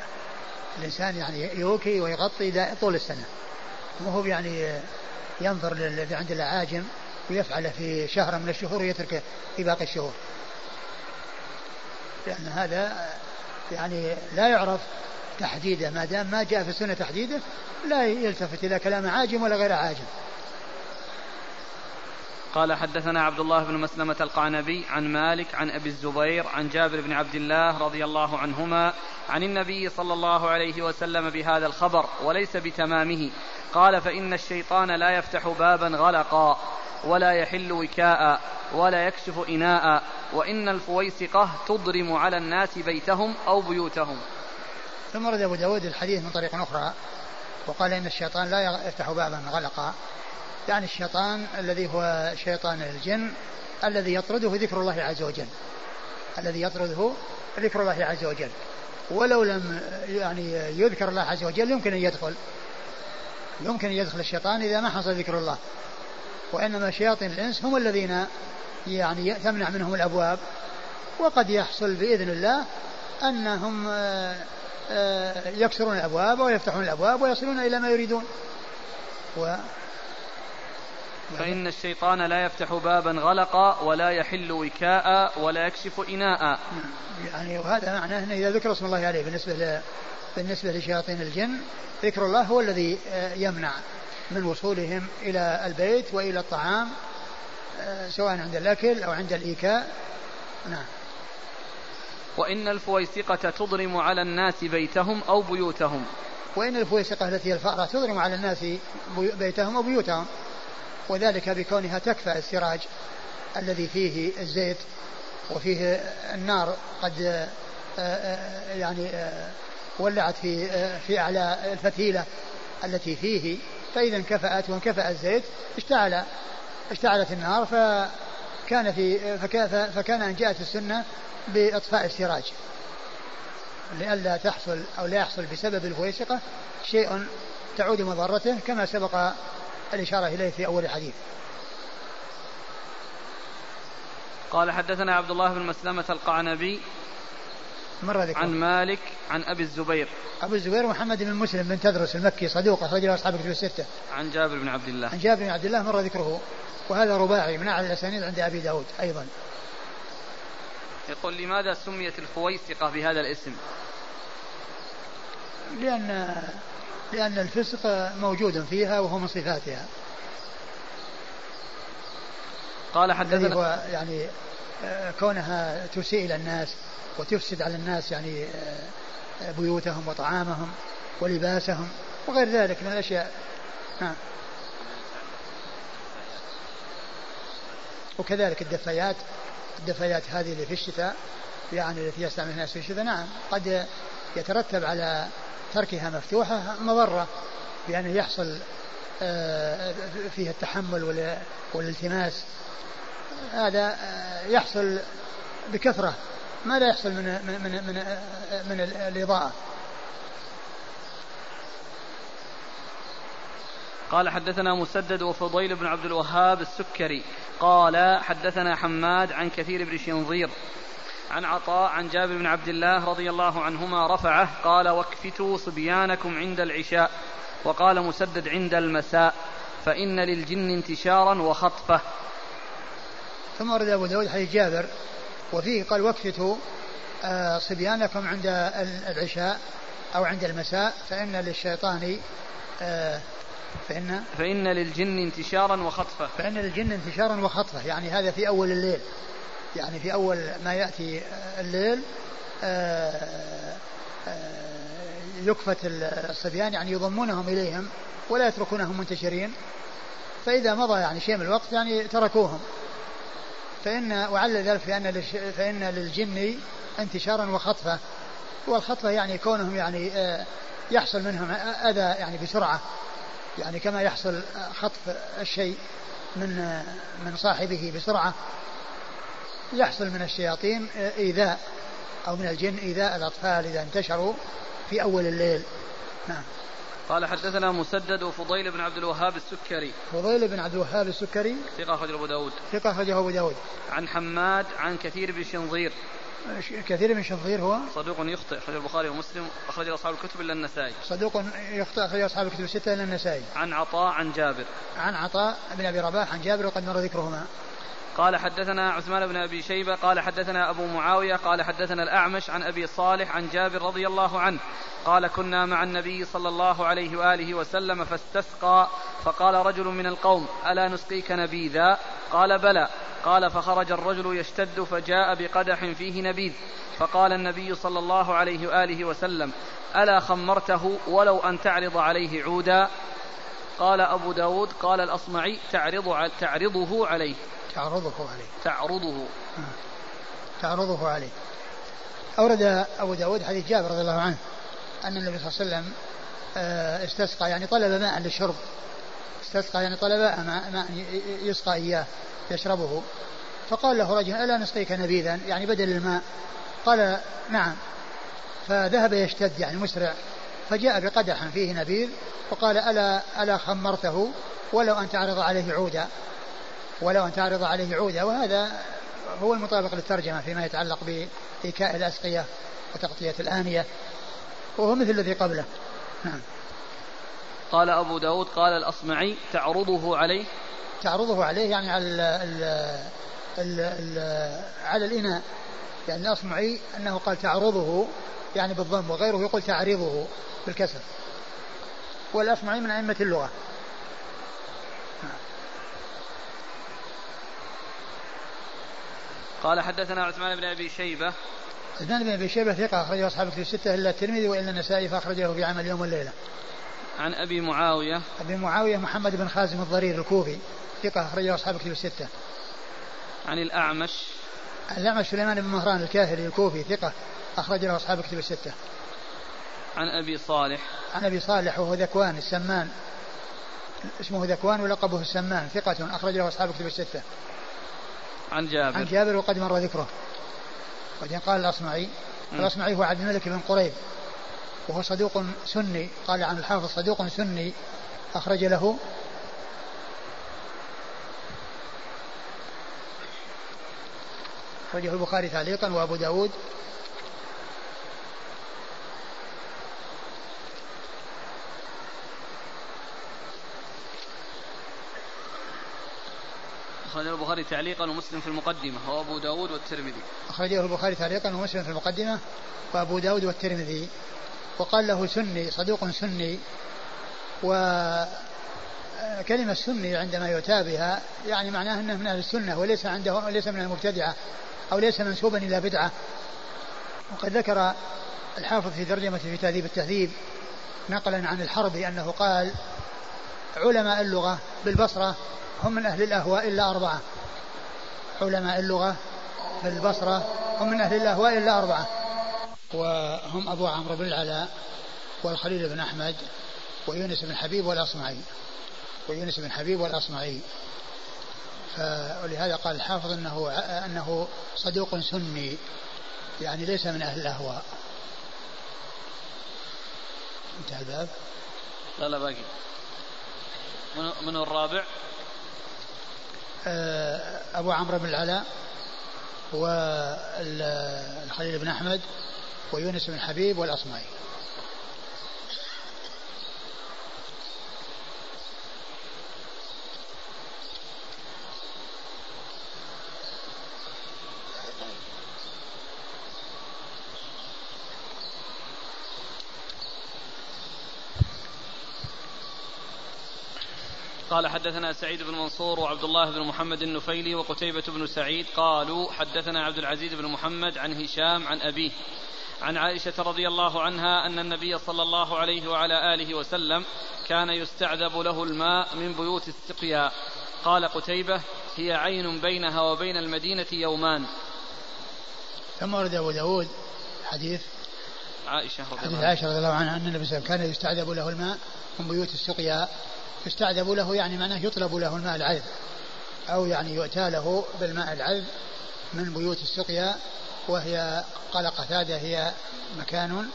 Speaker 1: الإنسان يعني يوكي ويغطي طول السنة. مو هو يعني ينظر للذي عند الأعاجم ويفعله في شهر من الشهور ويتركه في باقي الشهور. لأن هذا يعني لا يعرف تحديده ما دام ما جاء في السنة تحديده لا يلتفت إلى كلام عاجم ولا غير عاجم.
Speaker 2: قال حدثنا عبد الله بن مسلمة القعنبي عن مالك عن أبي الزبير عن جابر بن عبد الله رضي الله عنهما عن النبي صلى الله عليه وسلم بهذا الخبر وليس بتمامه. قال فإن الشيطان لا يفتح بابا غلقا ولا يحل وكاء ولا يكشف إناء وإن الفويسقة تضرم على الناس بيتهم أو بيوتهم.
Speaker 1: ثم رد أبو داود الحديث من طريق أخرى وقال إن الشيطان لا يفتح بابا غلقا يعني الشيطان الذي هو شيطان الجن الذي يطرده ذكر الله عز وجل. الذي يطرده ذكر الله عز وجل. ولو لم يعني يذكر الله عز وجل يمكن أن يدخل. يمكن أن يدخل الشيطان إذا ما حصل ذكر الله. وإنما شياطين الإنس هم الذين يعني تمنع منهم الأبواب. وقد يحصل بإذن الله أنهم آه، يكسرون الأبواب ويفتحون الأبواب ويصلون إلى ما يريدون. و
Speaker 2: فإن الشيطان لا يفتح بابا غلقا ولا يحل وكاء ولا يكشف إناء.
Speaker 1: يعني وهذا معناه أنه إذا ذكر اسم الله عليه بالنسبة ل... بالنسبة لشياطين الجن ذكر الله هو الذي آه، يمنع من وصولهم إلى البيت وإلى الطعام آه، سواء عند الأكل أو عند الإيكاء. نعم.
Speaker 2: وإن الفويسقة تضرم على الناس بيتهم أو بيوتهم.
Speaker 1: وإن الفويسقة التي هي الفأرة تضرم على الناس بيتهم أو بيوتهم. وذلك بكونها تكفى السراج الذي فيه الزيت وفيه النار قد آه، آه، يعني آه، ولعت في في أعلى الفتيلة التي فيه. فإذا انكفأت وانكفأ الزيت اشتعل اشتعلت النار فكان في فكان ان جاءت السنة بإطفاء السراج. لئلا تحصل أو لا يحصل بسبب الفويسقة شيء تعود مضرته كما سبق الإشارة إليه في أول الحديث.
Speaker 2: قال حدثنا عبد الله بن مسلمة القعنبي
Speaker 1: مرة ذكر
Speaker 2: عن مالك عن أبي الزبير.
Speaker 1: أبو الزبير محمد بن مسلم بن تدرس المكي صدوق أخرج له أصحاب الكتب الستة.
Speaker 2: عن جابر بن عبد الله.
Speaker 1: عن جابر بن عبد الله مر ذكره. وهذا رباعي من أعلى الأسانيد عند أبي داود أيضا.
Speaker 2: يقول لماذا سميت الفويسقة بهذا الاسم؟
Speaker 1: لأن لأن الفسق موجود فيها وهو من صفاتها.
Speaker 2: قال حدثنا
Speaker 1: هو يعني كونها تسيء إلى الناس وتفسد على الناس يعني آه، بيوتهم وطعامهم ولباسهم وغير ذلك من الأشياء. نعم. وكذلك الدفايات الدفايات هذه اللي في الشتاء يعني التي يستعملها الناس في الشتاء نعم قد يترتب على تركها مفتوحة مضرة بأن يحصل آه، فيها التحمل والالتماس. هذا آه، يحصل بكثرة. ما لا يحصل من من من من, من الإضاءة؟
Speaker 2: قال حدثنا مسدد وفضيل بن عبد الوهاب السكري. قال حدثنا حماد عن كثير بن شنظير. عن عطاء عن جابر بن عبد الله رضي الله عنهما رفعه قال واكفتوا صبيانكم عند العشاء. وقال مسدد عند المساء. فإن للجن انتشارا وخطفة.
Speaker 1: ثم ورد أبو داود حديث جابر وفيه قال واكفتوا آه، صبيانكم عند العشاء أو عند المساء فإن للشيطان آه، فإن
Speaker 2: فإن للجن انتشارا وخطفة.
Speaker 1: فإن للجن انتشارا وخطفة يعني هذا في أول الليل يعني في أول ما يأتي الليل آه، يكفت الصبيان يعني يضمونهم إليهم ولا يتركونهم منتشرين فإذا مضى يعني شيء من الوقت يعني تركوهم. فإن وعل ذلك فإن فإن للجن انتشارا وخطفة. والخطفة يعني كونهم يعني آه، يحصل منهم أذى يعني بسرعة. يعني كما يحصل خطف الشيء من من صاحبه بسرعة. يحصل من الشياطين إيذاء أو من الجن إيذاء الأطفال إذا انتشروا في أول الليل. نعم.
Speaker 2: قال حدثنا مسدد وفضيل بن عبد الوهاب السكري.
Speaker 1: فضيل بن عبد الوهاب السكري.
Speaker 2: ثقة أخرجه أبو داود.
Speaker 1: ثقة أخرجه أبو داود.
Speaker 2: عن حماد عن كثير بن شنظير.
Speaker 1: كثير بن شنظير هو؟
Speaker 2: صدوق يخطئ أخرج البخاري ومسلم. أخرج أصحاب الكتب إلا النسائي.
Speaker 1: صدوق يخطئ أخرج أصحاب الكتب الستة إلا النسائي.
Speaker 2: عن عطاء عن جابر.
Speaker 1: عن عطاء بن أبي رباح عن جابر وقد مر ذكرهما.
Speaker 2: قال حدثنا عثمان بن أبي شيبة قال حدثنا أبو معاوية قال حدثنا الأعمش عن أبي صالح عن جابر رضي الله عنه قال كنا مع النبي صلى الله عليه وآله وسلم فاستسقى فقال رجل من القوم ألا نسقيك نبيذا؟ قال بلى قال فخرج الرجل يشتد فجاء بقدح فيه نبيذ فقال النبي صلى الله عليه وآله وسلم ألا خمرته ولو أن تعرض عليه عودا؟ قال أبو داود قال الأصمعي تعرض تعرضه عليه.
Speaker 1: تعرضه عليه.
Speaker 2: تعرضه.
Speaker 1: آه. تعرضه عليه. أورد أبو داود حديث جابر رضي الله عنه أن النبي صلى الله عليه وسلم آه، استسقى يعني طلب ماء للشرب. استسقى يعني طلب ماء يسقى إياه يشربه. فقال له رجل ألا نسقيك نبيذا؟ يعني بدل الماء. قال نعم. فذهب يشتد يعني مسرع. فجاء بقدح فيه نبيذ وقال ألا ألا خمرته؟ ولو أن تعرض عليه عودا. ولو أن تعرض عليه عودا وهذا هو المطابق للترجمة فيما يتعلق بإيكاء الأسقية وتغطية الآنية وهو مثل الذي قبله. نعم.
Speaker 2: قال أبو داود قال الأصمعي تعرضه عليه؟
Speaker 1: تعرضه عليه يعني على ال ال ال ال على الإناء. يعني الأصمعي أنه قال تعرضه يعني بالضم وغيره يقول تعرضه بالكسر. والأصمعي من أئمة اللغة.
Speaker 2: قال حدثنا عثمان بن أبي شيبة
Speaker 1: عثمان بن أبي شيبة ثقة أخرجه أصحاب في الستة إلا الترمذي وإلا النسائي فأخرجه في عمل اليوم والليله.
Speaker 2: عن أبي معاوية
Speaker 1: أبي معاوية محمد بن خازم الضرير الكوفي ثقة أخرجه أصحاب في الستة.
Speaker 2: عن الأعمش
Speaker 1: الأعمش سليمان بن مهران الكاهلي الكوفي ثقة أخرجه أصحاب كتب الستة.
Speaker 2: عن أبي صالح
Speaker 1: عن أبي صالح وهو ذكوان السمان اسمه ذكوان ولقبه السمان ثقة أخرجه أصحاب كتب الستة.
Speaker 2: عن جابر.
Speaker 1: عن جابر وقد مر ذكره. وبعدين قال الأصمعي الأصمعي هو عبد الملك بن قريب وهو صدوق سني. قال عن الحافظ صدوق سني أخرج له. أخرجه البخاري تعليقا وأبو داود.
Speaker 2: أخرجه البخاري تعليقا ومسلم في المقدمة وأبو داود والترمذي.
Speaker 1: أخرجه البخاري تعليقا ومسلم في المقدمة وأبو داود والترمذي. وقال له سني صدوق سني. و كلمة سني عندما يؤتى بها يعني معناه أنه من أهل السنة وليس عنده ليس من المبتدعة أو ليس منسوبا إلى بدعة. وقد ذكر الحافظ في ترجمة في تهذيب التهذيب نقلا عن الحربي أنه قال علماء اللغة بالبصرة هم من أهل الأهواء إلا أربعة. علماء اللغة في البصرة هم من أهل الأهواء إلا أربعة. وهم أبو عمرو بن العلاء والخليل بن أحمد ويونس بن حبيب والأصمعي. ويونس بن حبيب والأصمعي. ولهذا قال الحافظ أنه أنه صدوق سني. يعني ليس من أهل الأهواء. انتهى الباب.
Speaker 2: لا لا باقي. من, الرابع؟
Speaker 1: أبو عمرو بن العلاء والخليل بن أحمد ويونس بن حبيب والأصمعي.
Speaker 2: قال حدثنا سعيد بن منصور وعبد الله بن محمد النفيلي وقتيبة بن سعيد قالوا حدثنا عبد العزيز بن محمد عن هشام عن أبيه عن عائشة رضي الله عنها أن النبي صلى الله عليه وعلى آله وسلم كان يستعذب له الماء من بيوت السقيا. قال قتيبة هي عين بينها وبين المدينة يومان.
Speaker 1: ثم ورد أبو داود حديث
Speaker 2: عائشة رضي
Speaker 1: حديث
Speaker 2: الله عنها.
Speaker 1: عائشة رضي الله عنها أن النبي صلى الله عليه وسلم كان يستعذب له الماء من بيوت السقيا. يستعذب له يعني معناه يطلب له الماء العذب. أو يعني يؤتى له بالماء العذب من بيوت السقيا وهي قال قتادة هي مكان.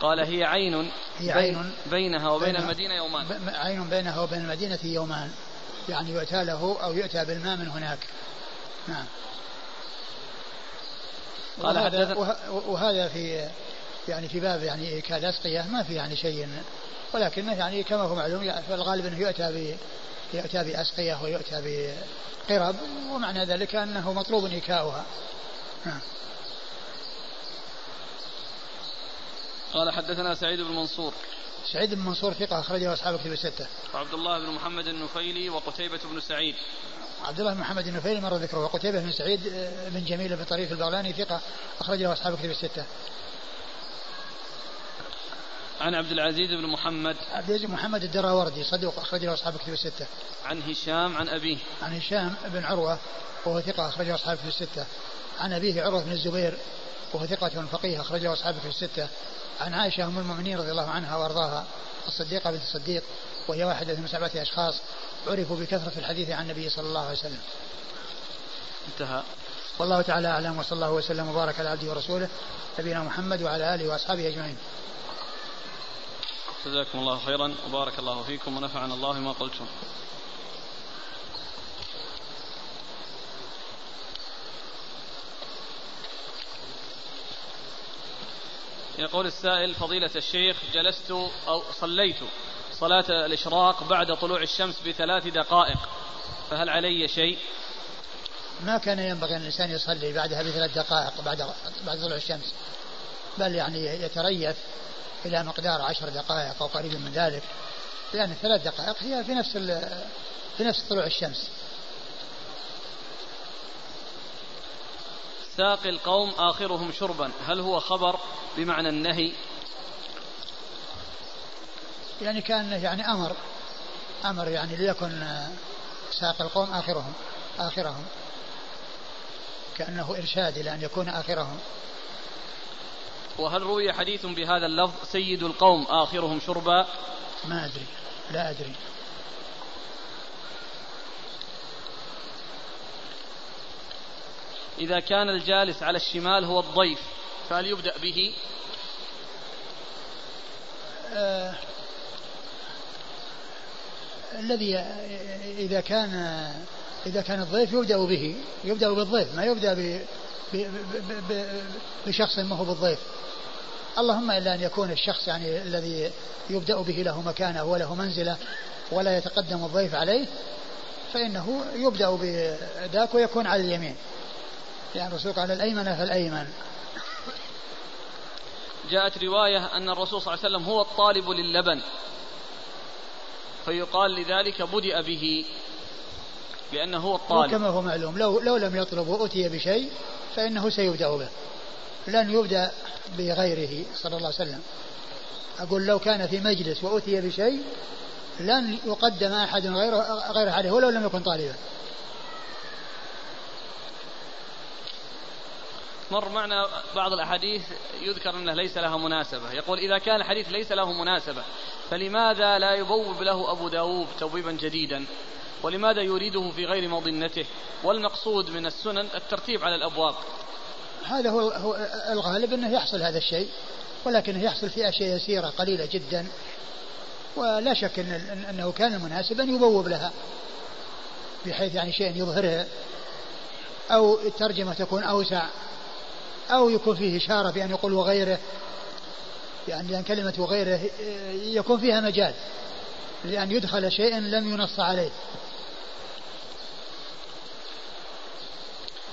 Speaker 2: قال هي عين
Speaker 1: هي عين.
Speaker 2: بينها وبين
Speaker 1: بينها-
Speaker 2: المدينة يومان.
Speaker 1: عين بينها وبين المدينة يومان. يعني يؤتى له أو يؤتى بالماء من هناك. نعم.
Speaker 2: قال
Speaker 1: وهذا, وهذا في يعني في باب يعني إيكال أسقية ما في يعني شيء ولكنه يعني كما هو معلوم في الغالب أنه يؤتى ب يؤتى بأسقية ويؤتى بقرب ومعنى ذلك أنه مطلوب إيكاؤها نعم.
Speaker 2: قال حدثنا سعيد بن منصور.
Speaker 1: سعيد بن منصور ثقة أخرجه أصحاب كتب الستة.
Speaker 2: وعبد الله بن محمد النفيلي وقتيبة بن سعيد.
Speaker 1: عبد الله بن محمد النفيلي مر ذكره وقتيبة بن سعيد آه، بن جميل بن طريف البغلاني ثقة أخرجه أصحاب كتب الستة.
Speaker 2: عن عبد العزيز بن محمد.
Speaker 1: عبد العزيز بن محمد الدراوردي صدوق أخرجه أصحاب كتب الستة.
Speaker 2: عن هشام عن أبيه.
Speaker 1: عن هشام بن عروة وهو ثقة أخرجه أصحاب كتب الستة. عن أبيه عروة بن الزبير وهو ثقة فقيه أخرجه أصحاب كتب الستة. عن عائشة أم المؤمنين رضي الله عنها وأرضاها الصديقة بنت الصديق وهي واحدة من سبعة أشخاص عرفوا بكثرة الحديث عن النبي صلى الله عليه وسلم.
Speaker 2: انتهى.
Speaker 1: والله تعالى أعلم وصلى الله وسلم وبارك على عبده ورسوله نبينا محمد وعلى آله وأصحابه أجمعين.
Speaker 2: جزاكم الله خيرا وبارك الله فيكم ونفعنا الله ما قلتم يقول السائل فضيلة الشيخ جلست أو صليت صلاة الإشراق بعد طلوع الشمس بثلاث دقائق فهل علي شيء؟
Speaker 1: ما كان ينبغي أن الإنسان يصلي بعدها بثلاث دقائق بعد بعد طلوع الشمس بل يعني يتريث إلى مقدار عشر دقائق أو قريب من ذلك لأن الثلاث دقائق هي في نفس في نفس طلوع الشمس.
Speaker 2: ساقي القوم آخرهم شربا. هل هو خبر بمعنى النهي؟
Speaker 1: يعني كان يعني أمر أمر يعني ليكن ساق القوم آخرهم آخرهم. كأنه إرشاد إلى أن يكون آخرهم.
Speaker 2: وهل روي حديث بهذا اللفظ سيد القوم آخرهم شربا؟
Speaker 1: ما أدري. لا أدري.
Speaker 2: إذا كان الجالس على الشمال هو الضيف فهل يبدأ به؟
Speaker 1: آه، الذي إذا كان إذا كان الضيف يبدأ به يبدأ بالضيف ما يبدأ ب ب- ب- ب- بشخص ما هو بالضيف. اللهم إلا أن يكون الشخص يعني الذي يبدأ به له مكانة وله منزلة ولا يتقدم الضيف عليه فإنه يبدأ بذاك ويكون على اليمين. يعني الرسول قال الأيمن فالأيمن.
Speaker 2: جاءت رواية أن الرسول صلى الله عليه وسلم هو الطالب للبن. فيقال لذلك بدأ به لأنه هو الطالب.
Speaker 1: وكما هو معلوم لو لو لم يطلب وأتي بشيء فإنه سيبدأ به. لن يبدأ بغيره صلى الله عليه وسلم. أقول لو كان في مجلس وأتي بشيء لن يقدم أحد غيره غيره عليه ولو لم يكن طالبا.
Speaker 2: مر معنا بعض الأحاديث يذكر أنه ليس لها مناسبة. يقول إذا كان الحديث ليس له مناسبة فلماذا لا يبوب له أبو داود توبيبا جديدا؟ ولماذا يريده في غير مظنته والمقصود من السنن الترتيب على الأبواب.
Speaker 1: هذا هو, هو الغالب أنه يحصل هذا الشيء ولكنه يحصل في أشياء يسيرة قليلة جدا ولا شك أن أن- أنه كان المناسب أن يبوب لها بحيث يعني شيء يظهره أو الترجمة تكون أوسع أو يكون فيه إشارة بأن يقول وغيره يعني لأن كلمة وغيره يكون فيها مجال لأن يدخل شيء لم ينص عليه.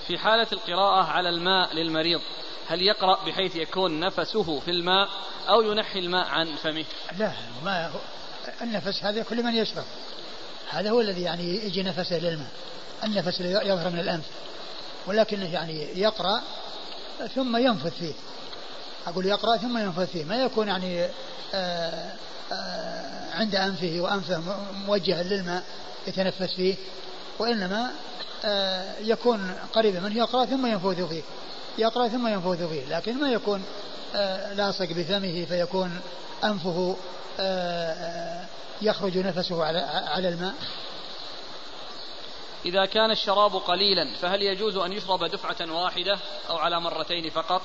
Speaker 2: في حالة القراءة على الماء للمريض هل يقرأ بحيث يكون نفسه في الماء أو ينحي الماء عن فمه؟
Speaker 1: لا ما النفس هذا كل من يشرب. هذا هو الذي يعني يجي نفسه للماء النفس الذي يظهر من الأنف ولكنه يعني يقرأ ثم ينفث فيه. أقول يقرأ ثم ينفث فيه ما يكون يعني آه، آه، عند أنفه وأنفه موجها للماء يتنفس فيه وإنما يكون قريبا منه يقرأ ثم ينفث فيه. يقرأ ثم ينفث فيه. لكن ما يكون لاصق بفمه فيكون أنفه يخرج نفسه على على الماء.
Speaker 2: إذا كان الشراب قليلا فهل يجوز أن يشرب دفعة واحدة أو على مرتين فقط؟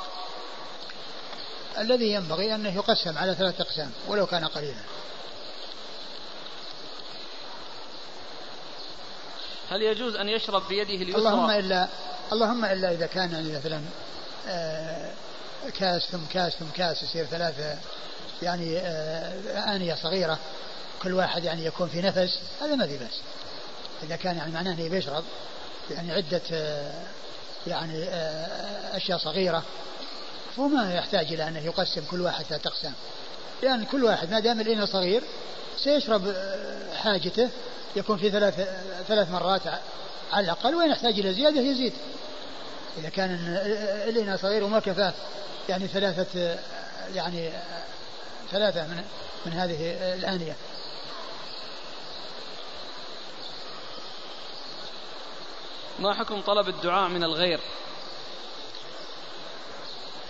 Speaker 1: الذي ينبغي أنه يقسم على ثلاثة أقسام ولو كان قليلا.
Speaker 2: هل يجوز أن يشرب بيده اليسرى؟
Speaker 1: اللهم إلا اللهم إلا إذا كان يعني مثلا آه، كاس ثم كاس ثم كاس يصير ثلاثة يعني آه، آنية صغيرة كل واحد يعني يكون في نفس هذا ما في بأس. إذا كان يعني معناه أنه بيشرب يعني عدة آه، يعني أشياء صغيرة فما يحتاج إلى أنه يقسم كل واحد ثلاثة أقسام. لأن يعني كل واحد ما دام الإناء صغير سيشرب حاجته يكون في ثلاث ثلاث مرات على الأقل وإن يحتاج إلى زيادة يزيد. إذا كان الإناء صغير وما كفاه يعني ثلاثة يعني ثلاثة من من هذه الآنية.
Speaker 2: ما حكم طلب الدعاء من الغير؟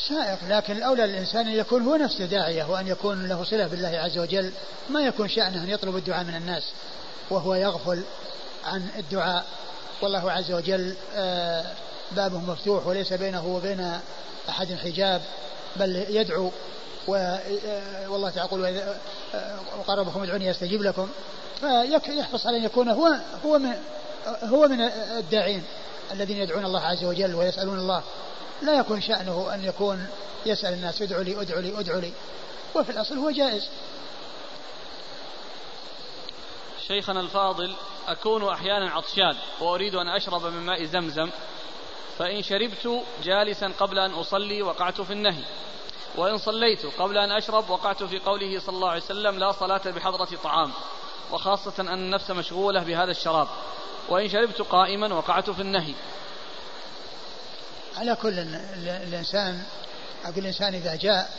Speaker 1: سائق لكن الأولى للإنسان أن يكون هو نفسه داعية وأن يكون له صلة بالله عز وجل. ما يكون شأنه أن يطلب الدعاء من الناس. وهو يغفل عن الدعاء. والله عز وجل آه، بابه مفتوح وليس بينه وبين أحد حجاب بل يدعو آه، والله تعالى يقول آه، وقربكم ادعوني يستجيب لكم. فيحرص على أن يكون هو هو من هو من الداعين الذين يدعون الله عز وجل ويسألون الله. لا يكون شأنه أن يكون يسأل الناس ادعوا لي ادعوا لي ادعوا لي. وفي الأصل هو جائز.
Speaker 2: شيخنا الفاضل أكون أحيانا عطشان وأريد أن أشرب من ماء زمزم فإن شربت جالسا قبل أن أصلي وقعت في النهي وإن صليت قبل أن أشرب وقعت في قوله صلى الله عليه وسلم لا صلاة بحضرة طعام وخاصة أن النفس مشغولة بهذا الشراب وإن شربت قائما وقعت في النهي.
Speaker 1: على كل الإنسان أقول الإنسان إذا جاء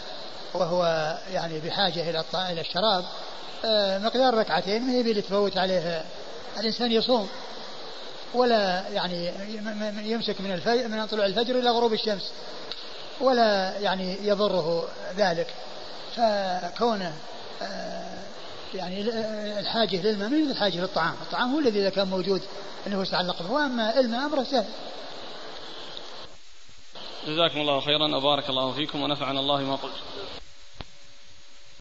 Speaker 1: وهو يعني بحاجة إلى الشراب مقدار ركعتين ما يبي تفوت عليه الإنسان يصوم. ولا يعني يمسك من الفجر من طلوع الفجر إلى غروب الشمس. ولا يعني يضره ذلك. فكونه آه، يعني الحاجة للماء من الحاجة للطعام. الطعام هو الذي إذا كان موجود أنه يتعلق به. وأما الماء أمره سهل.
Speaker 2: جزاكم الله خيرا وبارك الله فيكم ونفعنا الله ما قلت.